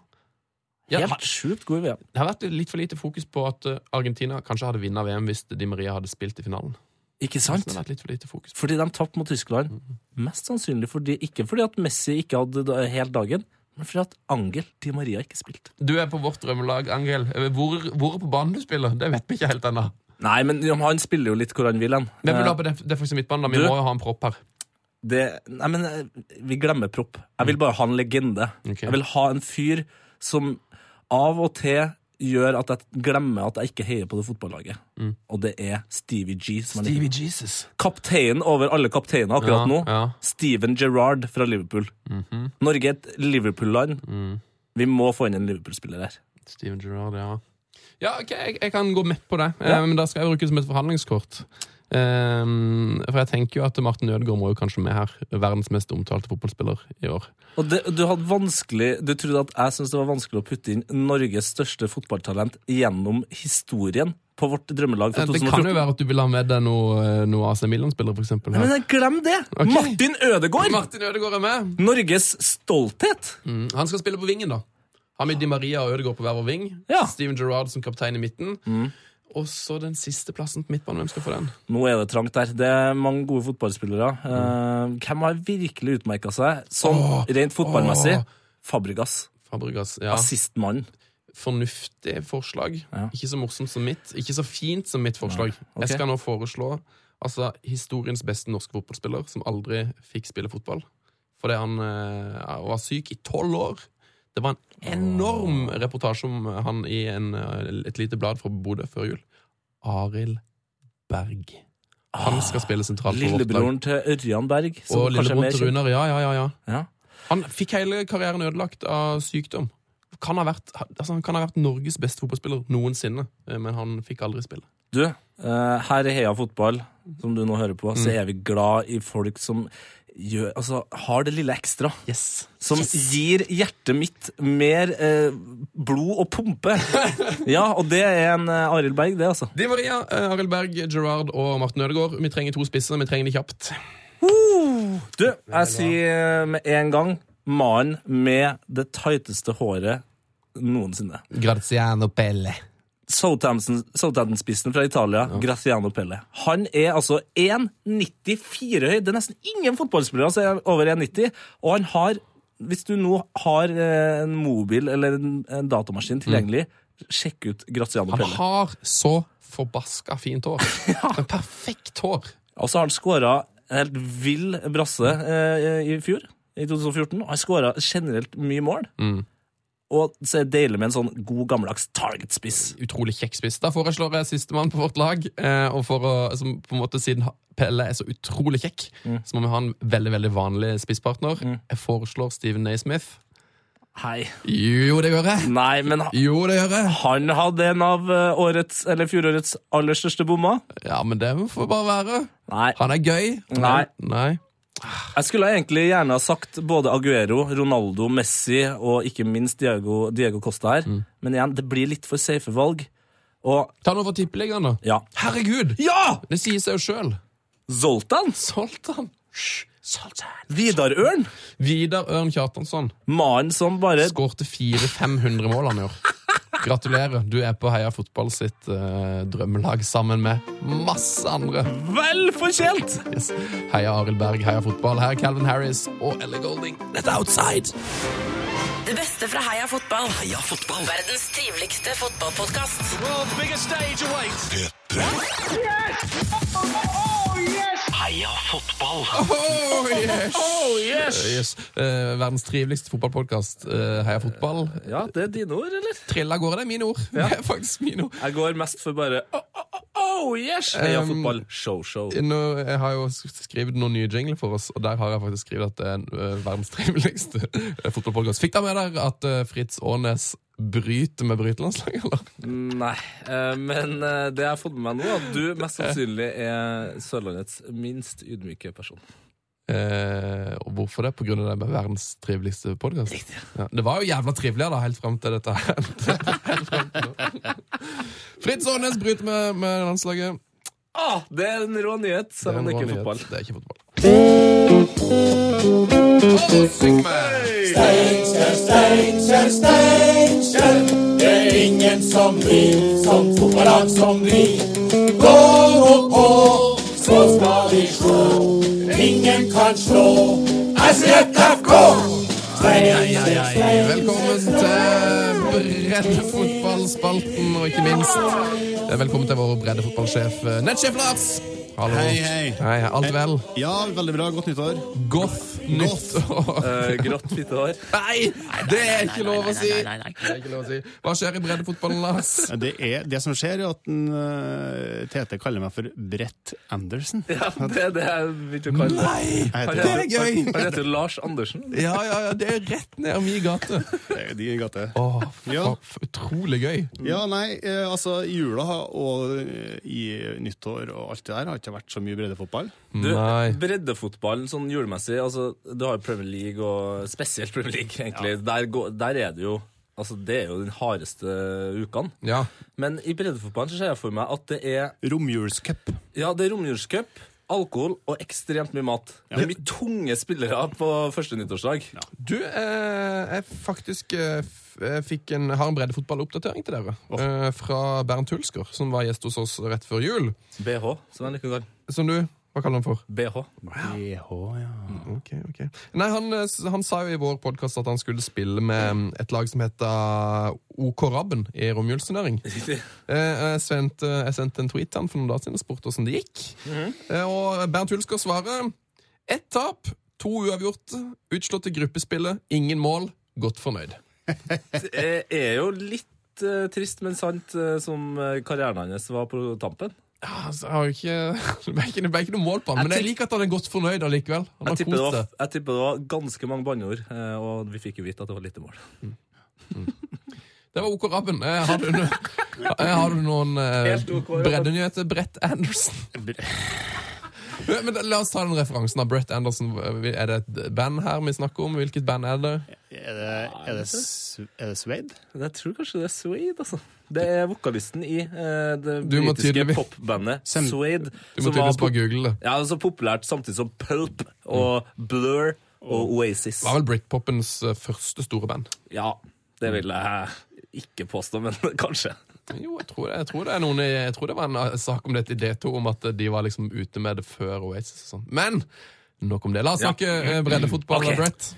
A: Ja,
D: Helt sjukt god i VM.
A: Det har vært litt for lite fokus på at eh, Argentina kanskje hadde vunnet VM hvis Di Maria hadde spilt i finalen.
D: Ikke
A: Det
D: sant?
A: har vært litt for lite fokus.
D: Fordi de tapte mot Tyskland. Mest sannsynlig fordi, ikke fordi at Messi ikke hadde helt dagen, men fordi at Angel Di Maria ikke spilte.
A: Du er på vårt drømmelag, Angel. Eh, Hvor, hvor på banen du spiller, det vet vi ikke helt ennå.
D: Nei, men han spiller jo litt hvor han vil han.
A: Hvem vil du ha
D: Eh,
A: på def defensiv midtbane? Vi
D: du-
A: må jo ha en propp her.
D: det, nei, men eh, vi glemmer propp. Jeg vil bare ha en legende.
A: Okay.
D: Jeg vil ha en fyr som av og til gjør at jeg glemmer at jeg ikke heier på det fotballaget. Og det er Stevie G. Som er
A: Stevie Jesus.
D: Kapteinen over alle kapteiner akkurat
A: Ja,
D: nå.
A: ja.
D: Steven Gerrard fra Liverpool.
A: Mhm.
D: Norge er et Liverpool-land.
A: Mm.
D: Vi må få inn en Liverpool-spiller her.
A: Steven Gerrard, ja. Ja, ok, jeg, jeg kan gå med på det,
D: Ja.
A: Eh, men da skal jeg bruke det som et forhandlingskort. Um, for jeg tenker jo at Martin Ødegaard må jo kanskje med her. Verdens mest omtalte fotballspiller i år.
D: Og det, du hadde vanskelig Du trodde at jeg syntes det var vanskelig å putte inn Norges største fotballtalent gjennom historien på vårt drømmelag fra
A: 2014? Det kan jo være at du vil ha med deg noe, eh, noe AC Milan-spillere, for eksempel.
D: Men glem det!
A: Okay.
D: Martin Ødegaard!
A: Martin Ødegaard er med!
D: Norges stolthet!
A: Mm. Han skal spille på vingen, da. Har vi Di Maria og Ødegaard på hver vår ving. Steven Gerrard som kaptein i midten. Og så den siste plassen på midtbanen. Hvem skal få den?
D: Nå er det trangt der. Det er mange gode fotballspillere. Eh, hvem har virkelig utmerka seg sånn
A: Åh,
D: rent fotballmessig? Fabregas.
A: Fabregas, ja.
D: Assistmann.
A: Fornuftig forslag. Ikke så morsomt som mitt. Ikke så fint som mitt forslag.
D: Okay.
A: Jeg skal nå foreslå altså, historiens beste norske fotballspiller som aldri fikk spille fotball. Fordi han uh, var syk i tolv år. Det var en enorm reportasje om han i en, eh, et lite blad fra Bodø før jul. Arild Berg. Han skal spille sentralt for vårt lag.
D: Lillebroren til Ørjan Berg.
A: Og lillebroren til. Runar, ja, ja, ja, ja.
D: Ja.
A: Han fikk hele karrieren ødelagt av sykdom. Kan ha vært, altså han kan ha vært Norges beste fotballspiller noensinne, eh, men han fikk aldri spille.
D: Du, eh, her i Heia Fotball, som du nå hører på, så
A: Mm.
D: er vi glad i folk som gjør, altså, har det lille ekstra. Som
A: Yes.
D: gir hjertet mitt mer eh, blod og pumpe. ja, og det er en eh, Arild Berg, det, altså.
A: Di Maria, eh, Arild Berg, Gerard og Martin Ødegaard. Vi trenger to spisser, vi trenger de kjapt.
D: Du, jeg sier med en gang mannen med det tighteste håret noensinne.
A: Graziano Pelle.
D: Southampton- Southampton-spissen fra Italia, Graziano Pelle. Han er altså 1,94 høy. Det er nesten ingen fotballspillere som er over 1,90. Og han har, hvis du nå har eh, en mobil eller en, datamaskin tilgjengelig, sjekk ut Graziano Pelle.
A: Han har så forbaska fint hår. En perfekt hår.
D: Og så har han skåra en helt vill brasse eh, i fjor, i 2014. Og han skåra generelt mye mål.
A: Mm.
D: Og så er det deilig med en sånn god, gammeldags target-spiss.
A: Utrolig kjekk spiss. Da foreslår jeg sistemann på vårt lag. Eh, og for å, som på en måte Siden Pelle er så utrolig kjekk, så må vi ha en veldig veldig vanlig spisspartner. Jeg foreslår Steven Naismith.
D: Hei.
A: Jo, det gjør jeg.
D: Nei, men
A: Jo, det gjør jeg.
D: han hadde en av eh, årets, eller fjorårets aller største bommer.
A: Ja, men det får bare være.
D: Nei.
A: Han er gøy.
D: Nei.
A: Nei.
D: Jeg skulle egentlig gjerne ha sagt både Aguero, Ronaldo, Messi og ikke minst Diego, Diego Costa her. Men igjen, det blir litt for safe valg. Og
A: Ta noe fra tippeligaen, da.
D: Ja.
A: Herregud!
D: Ja!
A: Det sier seg jo sjøl.
D: Zoltan!
A: Zoltan. Zoltan.
D: Vidar Ørn!
A: Vidar Ørn Kjartansson.
D: Mannen som bare
A: Skårte 400-500 mål han i år. Gratulerer. Du er på Heia Fotball sitt uh, drømmelag sammen med masse andre.
D: Vel fortjent!
A: Yes. Heia Arild Berg, heia fotball. Her er Calvin Harris og Ellie Golding. Dette er Outside.
E: Det beste fra Heia fotball.
C: Heia fotball.
E: Verdens triveligste fotballpodkast.
B: World's oh, stage awaits.
C: Heia fotball.
A: Oh, yes.
D: Oh, yes!
A: Eh, yes. Eh, verdens triveligste fotballpodkast. Uh, heia fotball.
D: Ja, det er dine ord, eller?
A: Trilla går, det er mine ord. Det er faktisk mine ord.
D: Jeg går mest for bare oh, oh, oh, oh yes! Heia
A: Um,
D: fotball. Show, show.
A: Nå, jeg har jo skrevet noen nye jingler for oss, og der har jeg faktisk skrevet at det er eh, verdens triveligste uh, fotballpodkast. Fikk dere med dere at eh, Fritz Aanes bryter med brytelandslaget, eller?
D: Nei, eh, men eh, det jeg har fått med meg nå, at du mest sannsynlig er Sørlandets minst ydmyke person.
A: Eh, og hvorfor det? Av det med verdens triveligste podkast? Ja, det var jo jævla triveligere, da, helt fram til dette. Fritz Aanes bryter med, med landslaget.
D: Ah, det er en rå nyhet, selv om det ikke er fotball.
A: Det er ikke fotball.
J: Steinkjer, Steinkjer, Steinkjer. Det er ingen som vi, som fotballag som vi. Gå nå på, så skal vi slå. Ingen kan slå SJFK.
A: Velkommen til breddefotballspalten, og ikke minst eh, velkommen til vår breddefotballsjef, eh, nettsjef Lars. Hallo.
I: Hei, hei.
A: Hei, alt vel?
I: Ja, veldig bra. Godt nyttår.
A: Godt nytt år.
D: Eh, grått fittehår.
A: Nei, det er ikke lov å si! Å. Hva skjer i breddefotballen, Lars?
I: Det, er, det som skjer, er at en, uh, Tete kaller meg for Brett Andersen.
D: Ja, det er det jeg vil ikke kalle.
A: Nei,
I: heter
A: det er gøy!
D: Han heter Lars Andersen.
A: Ja, ja, ja, det er rett ned min gate.
I: Det er din gate.
A: Åh,
I: Ja.
A: fa- utrolig gøy.
I: Ja, nei, eh, altså i jula og eh, i nyttår og alt det der har ikke vært så mye breddefotball.
D: Du,
A: Nei.
D: Breddefotball sånn julemessig, altså, du har jo Premier League, og spesielt Premier League, egentlig. Der, går, der er det jo Altså, Det er jo den hardeste ukene.
A: Ja.
D: Men i breddefotballen så ser jeg for meg at det er
I: Romjulscup.
D: Ja, det er romjulscup, alkohol og ekstremt mye mat. Det er mye tunge spillere på første nyttårsdag.
A: Du, eh, jeg faktisk eh, fikk en, har en breddefotballoppdatering til dere. eh, Fra Bernt Hulsker, som var gjest hos oss rett før jul.
D: BH, som han liker godt.
A: Som du Hva kaller han for?
D: BH.
I: BH, ja.
A: Ok, ok. Nei, han, eh, han sa jo i vår podkast at han skulle spille med mm, et lag som heter OK Rabben i romjulsturnering. Eh, Jeg sendte, jeg sendte en tweet til han for noen dager siden og spurte åssen det gikk.
D: Mhm.
A: Eh, Og Bernt Hulsker svarer ett tap, to uavgjort, utslått i gruppespillet, ingen mål, godt fornøyd.
D: Det er jo litt uh, trist, men sant, eh, som eh, karrieren hans var på tampen.
A: Ja, altså, jeg har jo ikke, det er ikke, det ble ikke noe mål på han, men jeg liker at han er godt fornøyd allikevel. Han
D: Jeg tipper, det var, jeg tipper det var ganske mange banneord, og vi fikk jo vite at det var lite mål.
A: Det var OK Rabben. Har du, no, eh, har du noen
D: OK
A: breddenyheter? Brett Anderson. Men La oss ta den referansen av Brett Anderson. Er det et band her vi snakker om? Hvilket band er det?
I: Er det, er det, er det Suede?
D: Jeg tror kanskje det er Suede, altså. Det er vokalisten i uh, det britiske popbandet Suede.
A: Du må
D: som var
A: tydeligvis bare google det.
D: Ja, så populært samtidig som Pulp og Blur og Oasis.
A: Det var vel Britpopens eh, første store band.
D: Ja, det vil jeg ikke påstå, men kanskje.
A: Jo, jeg tror det, jeg tror det er noen Jeg tror det var en eh, sak om dette i D2 om at de var liksom ute med det før Oasis og sånn. Men nok om det. La oss snakke ja. breddefotball,
I: okay.
A: Brett.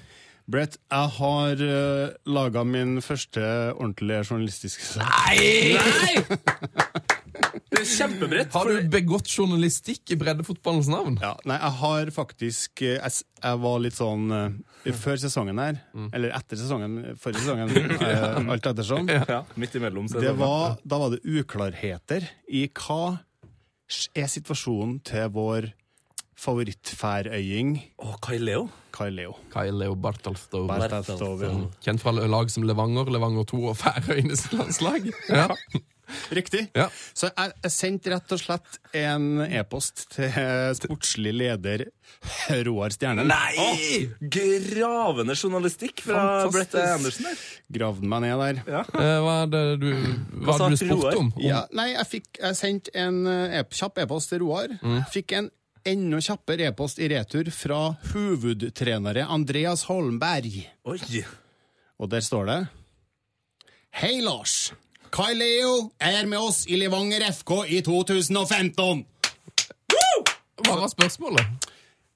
I: Brett, jeg har uh, laga min første ordentlige journalistiske sak.
A: Nei!
D: Det er kjempebrett.
A: Har du begått journalistikk i breddefotballens navn?
I: Ja, nei, jeg har faktisk eh, Jeg, jeg var litt sånn eh, Før sesongen her,
A: Mm.
I: eller etter sesongen, forrige sesongen, eh, alt ettersom
D: Ja, midt imellom. så
I: det var, Da var det uklarheter i hva er situasjonen til vår favorittfærøying
D: oh, Kai Leo.
I: Kai Leo.
A: Kai Leo Bartelstov.
I: Bartelstov, ja.
A: Kjent fra lag som Levanger, Levanger 2 og Færøyenes landslag. Ja.
I: Riktig.
A: Ja.
I: Så jeg, jeg sendte rett og slett en e-post til sportslig leder Roar Stjernen.
D: Nei! Gravende journalistikk fra
I: Fantastisk.
D: Brett Andersen der.
I: Gravde meg ned der.
A: Eh, Hva er det du, hva er du spurte om? om
I: Ja, nei, jeg, fikk, jeg sendte en eh, e kjapp e-post til Roar. Fikk en enda kjappere e-post i retur fra hovedtrenere Andreas Holmberg.
D: Oi!
I: Og der står det Hei, Lars. Kai Leo er med oss i Levanger FK i 2015.
A: Hva var spørsmålet?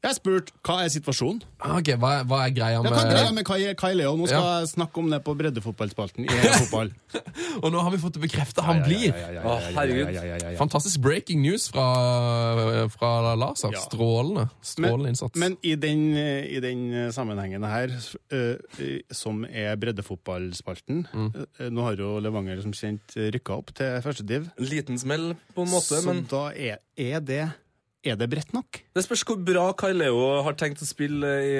I: Jeg spurte hva er situasjonen.
A: Ah, Ok, hva, er- hva er greia
I: Ja,
A: med
I: hva er greia med Kai, Kai Leo? Nå skal
A: Ja.
I: jeg snakke om det på breddefotballspalten i fotball.
A: Og nå har vi fått det bekreftet. Han blir!
D: Å, herregud.
A: Fantastisk breaking news fra, fra Lars.
I: Ja.
A: Strålende. Strålende innsats.
I: Men i den, i den sammenhengen her, eh, som er breddefotballspalten
A: Mm.
I: eh, Nå har jo Levanger som kjent rykka opp til første div.
D: Liten smell på en måte,
I: Så
D: men
I: da er, er det Er det bredt nok?
D: det spørs hvor bra Kai Leo har tenkt å spille i,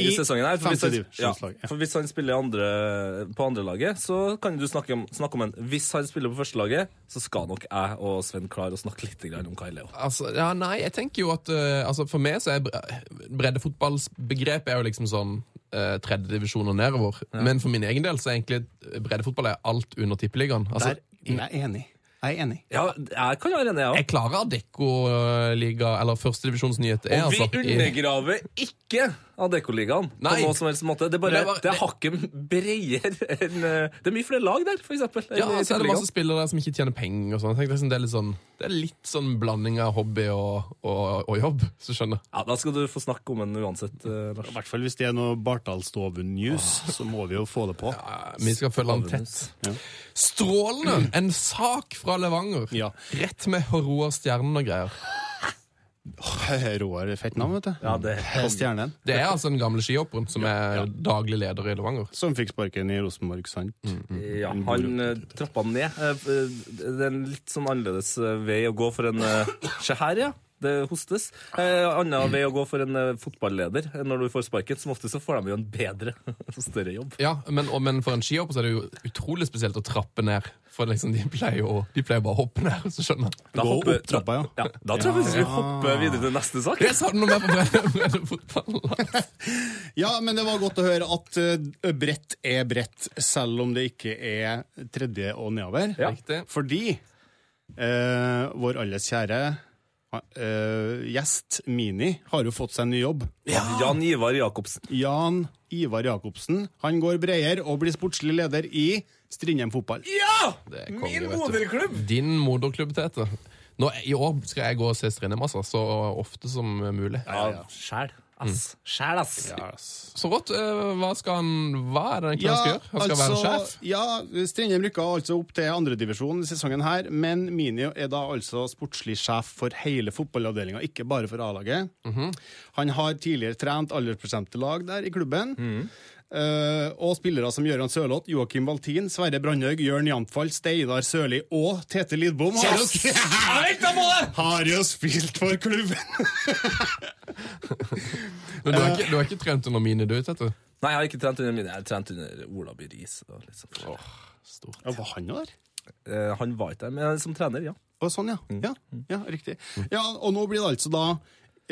D: i,
I: I
D: sesongen. her. For hvis, han, ja, for hvis han spiller andre, på andrelaget, så kan du snakke om, snakke om en Hvis han spiller på førstelaget, så skal nok jeg og Sven klare å snakke litt om Kai Leo.
A: Altså, ja, nei, jeg tenker jo at uh, altså, For meg så er breddefotballbegrepet er jo liksom sånn uh, tredjedivisjon og nedover. Men for min egen del så er egentlig breddefotball er alt under tippeligaen. Altså,
I: Der er jeg enig. Jeg er enig.
D: Ja, jeg kan være enig, ja.
A: jeg
D: òg.
A: klarer Adecco-liga, eller førstedivisjonsnyheter, er
D: Og vi
A: altså
D: undergraver ikke Adeccoligaen på
A: Nei.
D: noe som helst måte. Det er bare
A: Det var-
D: det er hakket bredere enn eh, Det er mye flere lag der, for eksempel.
A: Ja, så er det masse spillere der som ikke tjener penger og sånn. Liksom Det er litt sånn Det er litt sånn blanding av hobby og, og, og jobb, så skjønner.
D: Ja, Da skal du få snakke om den uansett, eh, Lars.
I: I hvert fall hvis det er noe Bartalstoven-news, så må vi jo få det på.
A: Ja, Vi skal følge han tett.
I: Ja.
A: Strålende! En sak fra Levanger.
I: Ja.
A: Rett med Roar Stjernen og greier.
I: Roar fett navn, vet du.
D: Ja, det er
I: Stjernen.
A: Det er altså den gamle skihopperen som er daglig leder i Levanger.
I: Som fikk sparken i Rosenborg, sant?
D: Ja, han uh, trappa den ned. Eh, eh, det er en litt sånn annerledes eh, vei å gå for en eh, Se her, ja. Det hostes. Eh, annen vei å gå for en eh, fotballeder. Eh, Når du får sparket, som ofte så får de jo en bedre og større jobb.
A: Ja, men, og, men for en skihopper så er det jo utrolig spesielt å trappe ned. For liksom, de pleier jo de pleier bare å hoppe ned, så skjønner jeg.
D: Da
I: Gå
D: hopper-
I: opp trappa, ja.
D: Ja, da tror jeg faktisk vi hopper videre til neste sak.
A: Jeg sa det noe mer på bredde- fotball.
I: Ja, men det var godt å høre at uh, bredt er bredt, selv om det ikke er tredje og nedover.
A: Riktig.
I: Fordi eh, vår alles kjære eh, gjest, Mini, har jo fått seg en ny jobb.
D: Jan Ivar Jacobsen.
I: Jan Ivar Jacobsen. Han går bredere og blir sportslig leder i Strindheim fotball.
D: Ja! Min moderklubb!
A: Din moderklubb, Tete. Nå, I år skal jeg gå og se Strindheim, altså. Så ofte som mulig.
D: Ja, sjæl. Ass. Sjæl, ass.
A: Så rått. eh, Hva skal han Hva er det egentlig han skal gjøre? Han skal være sjef?
I: Ja, Strindheim rykka altså opp til andredivisjon sesongen her, men Mini er da altså sportslig sjef for hele fotballavdelinga, ikke bare for A-laget.
A: Mhm.
I: Han har tidligere trent aldersbestemte lag der i klubben.
A: Mhm.
I: Eh, og spillere som Gøran Sørloth, Joakim Valtin, Sverre Brandhaug, Jørn Jantfall, Steidar Sørli og Tete Lidbom har
D: Yes! jo,
I: har jo spilt for klubben!
A: Men du har ikke, du har ikke trent under mine, du, Tete?
D: Nei, jeg har ikke trent under mine. Jeg har trent under Ola By Riis. og litt sånn.
A: Stort.
I: Ja, var han der?
D: Uh, han var ikke der, men som trener, ja.
I: Og sånn, ja. ja. Ja, riktig. Ja, og nå blir det altså da,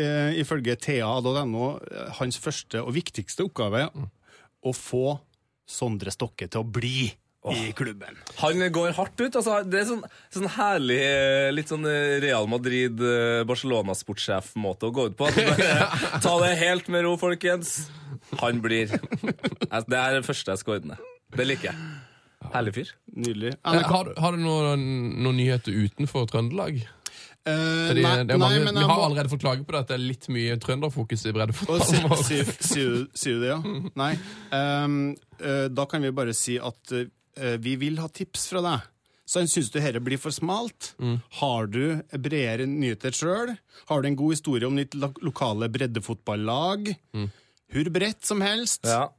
I: uh, ifølge thea.no, eh, hans første og viktigste oppgave å få Sondre Stokke til å bli i klubben.
D: Han går hardt ut. altså Det er sånn, sånn herlig eh, litt sånn eh, Real Madrid, eh, å gå ut på. Bare, Ta det helt med ro, folkens. Han blir Altså, Det er det første jeg skal ordne. Det liker jeg. Herlig fyr.
I: Nydelig.
A: Har, du- har du noen, noen nyheter utenfor Trøndelag? Fordi
I: nei,
A: det er mange,
I: nei, men
A: vi har
I: må-
A: allerede fått klage på det at det er litt mye trønderfokus i breddefotballen vår.
I: si- si- Sier du- det, ja? Nei. Um, uh, da kan vi bare si at uh, vi vil ha tips fra deg. Så Syns du dette blir for smalt? Har du bredere nyheter sjøl? Har du en god historie om ditt lo lokale breddefotballag? Hvor bredt som helst.
D: Ja.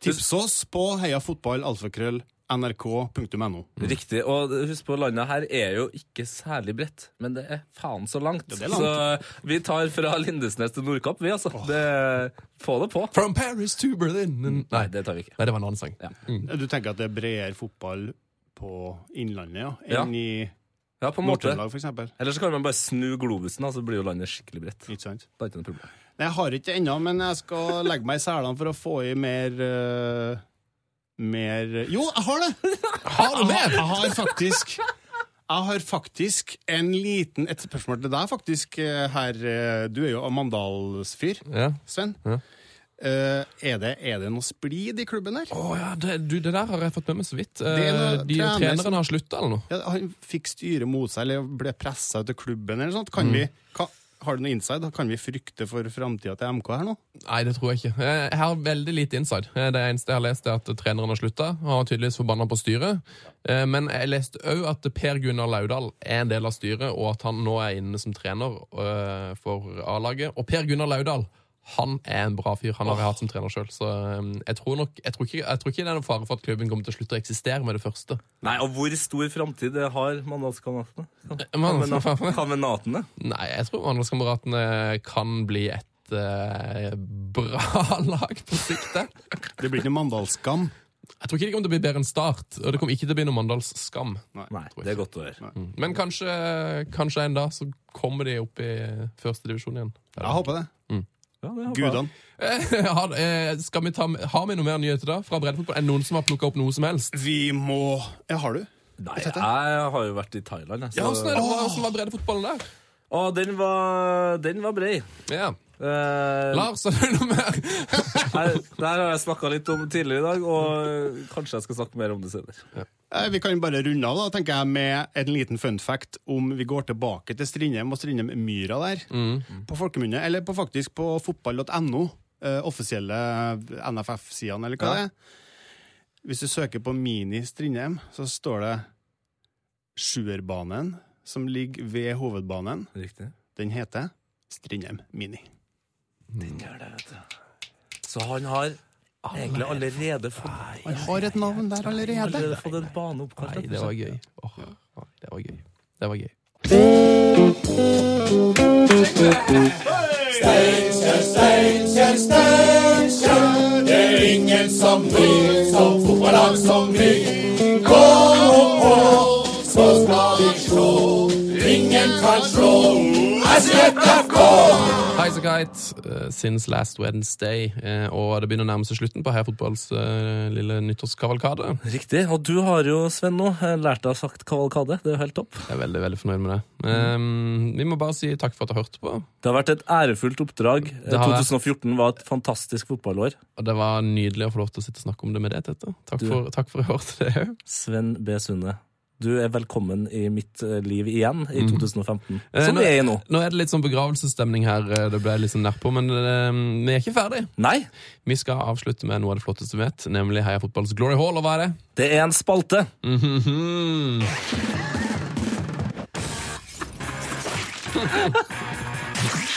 I: Tips oss på heiafotballalfakrøll nrk.no.
D: Riktig. Og husk på, landet her er jo ikke særlig bredt, men det er faen så langt.
I: er langt.
D: Så vi tar fra Lindesnes til Nordkapp, vi, altså. Det, få det på.
A: From Paris to Berlin
D: Nei, det tar vi ikke.
A: Nei, det var en annen sang.
I: Du tenker at det er bredere fotball på Innlandet ja,
D: Ja.
I: enn i
D: Ja, på en måte.
I: For eksempel?
D: Eller så kan man bare snu globusen, så blir jo landet skikkelig bredt.
I: Ikke sant?
D: Det er ikke noe problem.
I: Nei, Jeg har ikke det ennå, men jeg skal legge meg i selene for å få i mer eh, Mer Jo, jeg har det!
A: Har du mer?
I: Jeg har faktisk Jeg har faktisk en liten Et spørsmål til deg, faktisk, eh, her. eh, Du er jo Mandalsfyr,
A: Ja.
I: Sven.
A: Ja.
I: Uh, er, det, er det noe splid i klubben her?
A: Oh, ja, det, du, det der har jeg fått med meg så vidt.
I: Noe
A: De
I: trener som-
A: har slutta, eller noe?
I: Ja, han fikk styret mot seg, eller ble pressa ut av klubben, eller noe sånt. Kan
A: Mm.
I: vi, ka, har du noe inside? Kan vi frykte for framtida til MK her nå?
A: Nei, det tror jeg ikke. Eh, Jeg har veldig lite inside. Eh, Det eneste jeg har lest, er at treneren har slutta. Han var tydeligvis forbanna på styret. Eh, Men jeg leste òg at Per Gunnar Laudal er en del av styret, og at han nå er inne som trener for A-laget. Og Per Gunnar Laudal han er en bra fyr. Han har jeg hatt som trener sjøl. Så eh, jeg tror nok jeg tror, ikke, jeg tror ikke det er noen fare for at klubben kommer til å slutte å eksistere med det første.
D: Nei, og hvor stor framtid har Mandalskameratene?
A: Man-
D: Kameratene?
A: Nei, jeg tror Mandalskameratene kan bli et uh, bra lag på sikt. det.
I: Blir ikke Mandalskam.
A: Jeg tror ikke det kommer til å bli bedre enn Start, og det kommer ikke til å bli noe Mandalsskam.
D: Det er godt å høre.
A: Mm. Men kanskje, kanskje en dag så kommer de opp i første divisjon igjen.
I: Jeg håper det.
A: Mm.
D: Ja.
I: Gudene.
A: Eh, har, eh, skal vi ta, har vi noe mer nyheter da fra breddefotball? Er det noen som har plukka opp noe som helst?
I: Vi må Ja, har du?
D: Nei, jeg har jo vært i Thailand. jeg,
A: Ja, Åssen er hvordan var breddefotballen der?
D: Å, den var, den var bred.
A: Ja.
D: Eh,
A: Lars, har du noe mer?
D: Nei, det her har jeg snakka litt om tidligere i dag, og kanskje jeg skal snakke mer om det senere.
I: Eh, Vi kan bare runde av da, tenker jeg, med en liten fun fact om vi går tilbake til Strindheim og Strindheim-myra der. På folkemunne, eller på faktisk på fotball.no, eh, offisielle NFF-sidene, eller hva
D: Ja.
I: det er. Hvis du søker på Mini Strindheim, så står det Sjuerbanen, som ligger ved hovedbanen.
D: Riktig.
I: Den heter Strindheim Mini.
D: Den gjør det, vet du. Så han har egentlig allerede fått
I: Han har et navn der allerede.
D: allerede fått en bane oppkalt.
A: Nei, det var gøy. Oh, det var gøy. Det var gøy.
J: Steinkjer, Steinkjer, Steinkjer. Det er ingen som vi, som fotballag som vi. Kom på, så skal vi slå. Ingen kan slå Hei,
A: så uh, since last Wednesday. eh, og det begynner å nærme seg slutten på Heia Fotballs eh, lille nyttårskavalkade.
D: Riktig. Og du har jo, Sven, nå eh, lært deg sagt kavalkade. Det er jo helt topp.
A: Jeg er veldig veldig fornøyd med det. Um, vi må bare si takk for at du hørte på.
D: Det har vært et ærefullt oppdrag.
A: Det
D: 2014 var et fantastisk fotballår.
A: Og det var nydelig å få lov til å sitte og snakke om det med deg, Tete. Takk,
D: Du-
A: for, takk for i år til det òg.
D: Sven B. Sunde, du er velkommen i mitt eh, liv igjen i
A: Mhm.
D: 2015.
A: Mm.
D: Som vi er i nå.
A: Nå er det litt sånn begravelsesstemning her. eh, Det ble litt sånn nedpå, men eh, vi er ikke ferdig.
D: Nei.
A: Vi skal avslutte med noe av det flotteste vi vet, nemlig Heia Fotballs Glory Hall. Og hva er det?
D: Det er en spalte.
A: Mhm.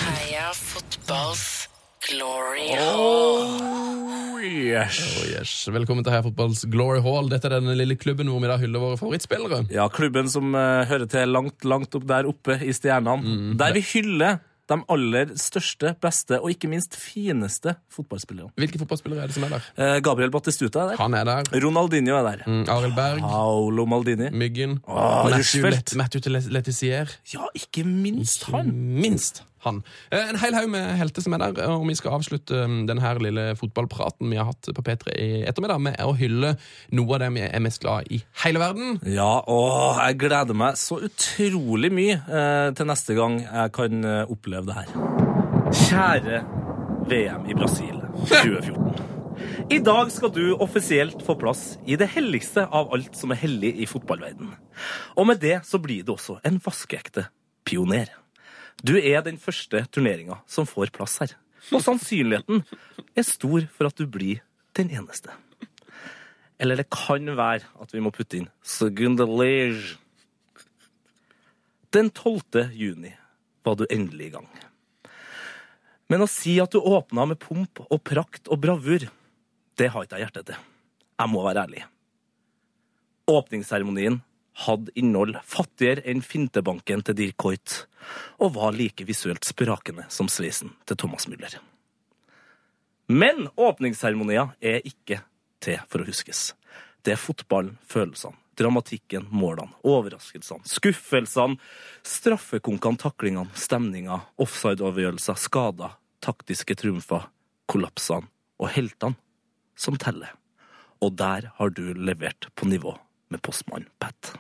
E: Heia fotballs glory
A: Oh, yes. Oh, yes. Velkommen til Heia Fotballs Glory Hall. Dette er den lille klubben hvor vi da hyller våre favorittspillere.
D: Ja, klubben som uh, hører til langt, langt opp der oppe i stjernene. Der vi hyller de aller største, beste og ikke minst fineste fotballspillerne.
A: Hvilke fotballspillere er det som er der?
D: Eh, Gabriel Battistuta er der.
A: Han er der.
D: Ronaldinho er der.
A: Mm, Arild Berg.
D: Paolo Maldini.
A: Myggen.
D: Åh,
A: Matthew, Let Matthew Letizier.
D: Ja, ikke minst han.
A: Minst han. Eh, En hel haug med helter som er der, og vi skal avslutte mm, denne lille fotballpraten vi har hatt på P3 i ettermiddag, med å hylle noe av det vi er mest glad i hele verden.
D: Ja, og jeg gleder meg så utrolig mye eh, til neste gang jeg kan eh, oppleve det her. Kjære VM i Brasil 2014. I dag skal du offisielt få plass i det helligste av alt som er hellig i fotballverden. Og med det så blir du også en vaskeekte pioner. Du er den første turneringa som får plass her. Og sannsynligheten er stor for at du blir den eneste. Eller det kan være at vi må putte inn Segundelege. Den 12. juni var du endelig i gang. Men å si at du åpna med pomp og prakt og bravur, det har ikke jeg hjerte til. Jeg må være ærlig. Åpningsseremonien hadde innhold fattigere enn fintebanken til Dirk Hoit, og var like visuelt sprakende som sveisen til Thomas Müller. Men åpningsseremonier er ikke til for å huskes. Det er fotballen, følelsene, dramatikken, målene, overraskelsene, skuffelsene, straffekonkene, taklingene, stemninga, offside-avgjørelser, skader, taktiske triumfer, kollapsene og heltene som teller. Og der har du levert på nivå med postmann Pat.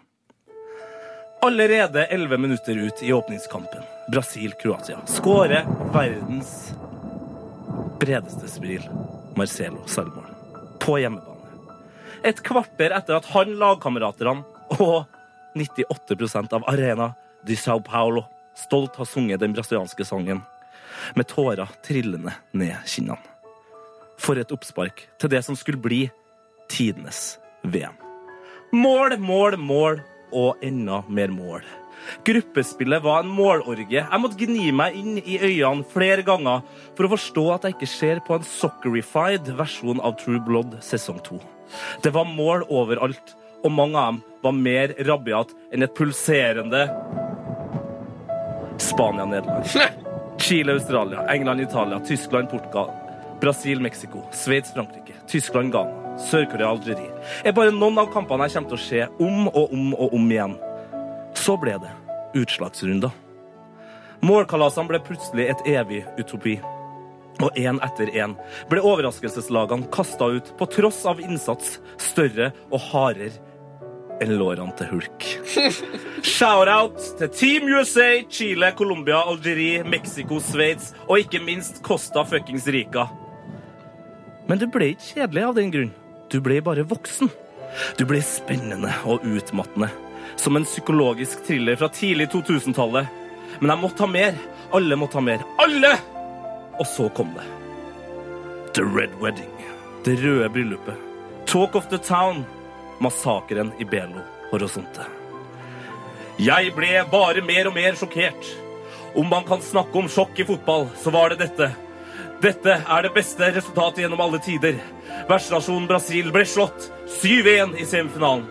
D: Allerede 11 minutter ut i åpningskampen, Brasil-Kroatia, skårer verdens bredeste smil, Marcelo Salmon, på hjemmebane. Et kvarter etter at han, lagkameratene og 98% av Arena de Sao Paulo stolt har sunget den brasilianske sangen, med tårer trillende ned kinnene. For et oppspark til det som skulle bli tidenes VM. Mål, mål, mål og enda mer mål. Gruppespillet var en målorgie. Jeg måtte gni meg inn i øynene flere ganger for å forstå at jeg ikke ser på en soccerified versjon av True Blood sesong 2. Det var mål overalt, og mange av dem var mer rabiat enn et pulserende Spania-Nederland. Chile, Australia, England, Italia, Tyskland, Portugal, Sør-Korea, Algerie er bare noen av kampene jeg kommer til å se om og om og om igjen. Så ble det utslagsrunder. Målkalasene ble plutselig et evig utopi. Og én etter én ble overraskelseslagene kasta ut på tross av innsats større og hardere enn lårene til hulk. Shout-out til Team USA, Chile, Colombia, Algerie, Mexico, Sveits og ikke minst Costa fuckings Rica. Men det ble ikke kjedelig av den grunn. Du ble bare voksen. Du ble spennende og utmattende. Som en psykologisk thriller fra tidlig 2000-tallet. Men jeg måtte ha mer. Alle måtte ha mer. Alle! Og så kom det. The Red Wedding. Det røde bryllupet. Talk of the Town. Massakren i Belo Horizonte. Jeg ble bare mer og mer sjokkert. Om man kan snakke om sjokk i fotball, så var det dette. Dette er det beste resultatet gjennom alle tider. Vertsnasjonen Brasil ble slått 7-1 i semifinalen,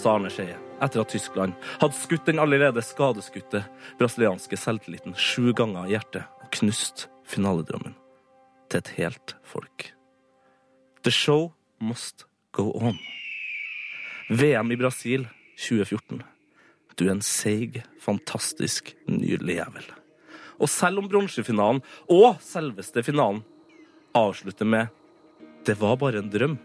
D: sa Arne Skeie etter at Tyskland hadde skutt den allerede skadeskutte brasilianske selvtilliten sju ganger i hjertet og knust finaledrømmen til et helt folk. The show must go on. VM i Brasil 2014. Du er en seig, fantastisk, nydelig jævel. Og selv om bronsefinalen og selveste finalen avslutter med 'det var bare en drøm',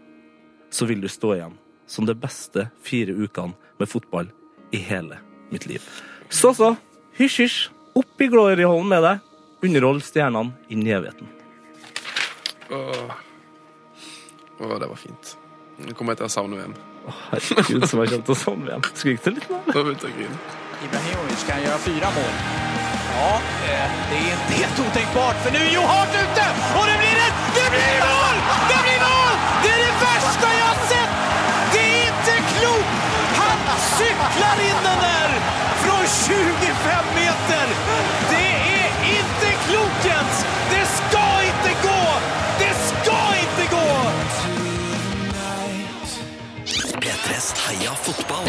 D: så vil du stå igjen som det beste fire ukene med fotball i hele mitt liv. Så så, hysj hysj, opp i Gloryhallen med deg. Underhold stjernene inn i evigheten.
A: Åh. Åh, det var fint. Nå kommer jeg til å savne VM.
D: Herregud, som jeg kommer til å savne VM. Skrik det litt nå.
A: Nå begynte jeg å grine.
J: Ibrahimovic kan gjøre fire mål. Ja, eh, det är inte helt otänkbart för nu är Joe Hart ute och det blir ett... Det blir mål! Det blir mål! Det är det värsta jag har sett! Det är inte klokt! Han cyklar in den där från 25 meter! Det är inte klokt! Det ska inte gå! Det ska inte gå!
C: P3s Heia fotball.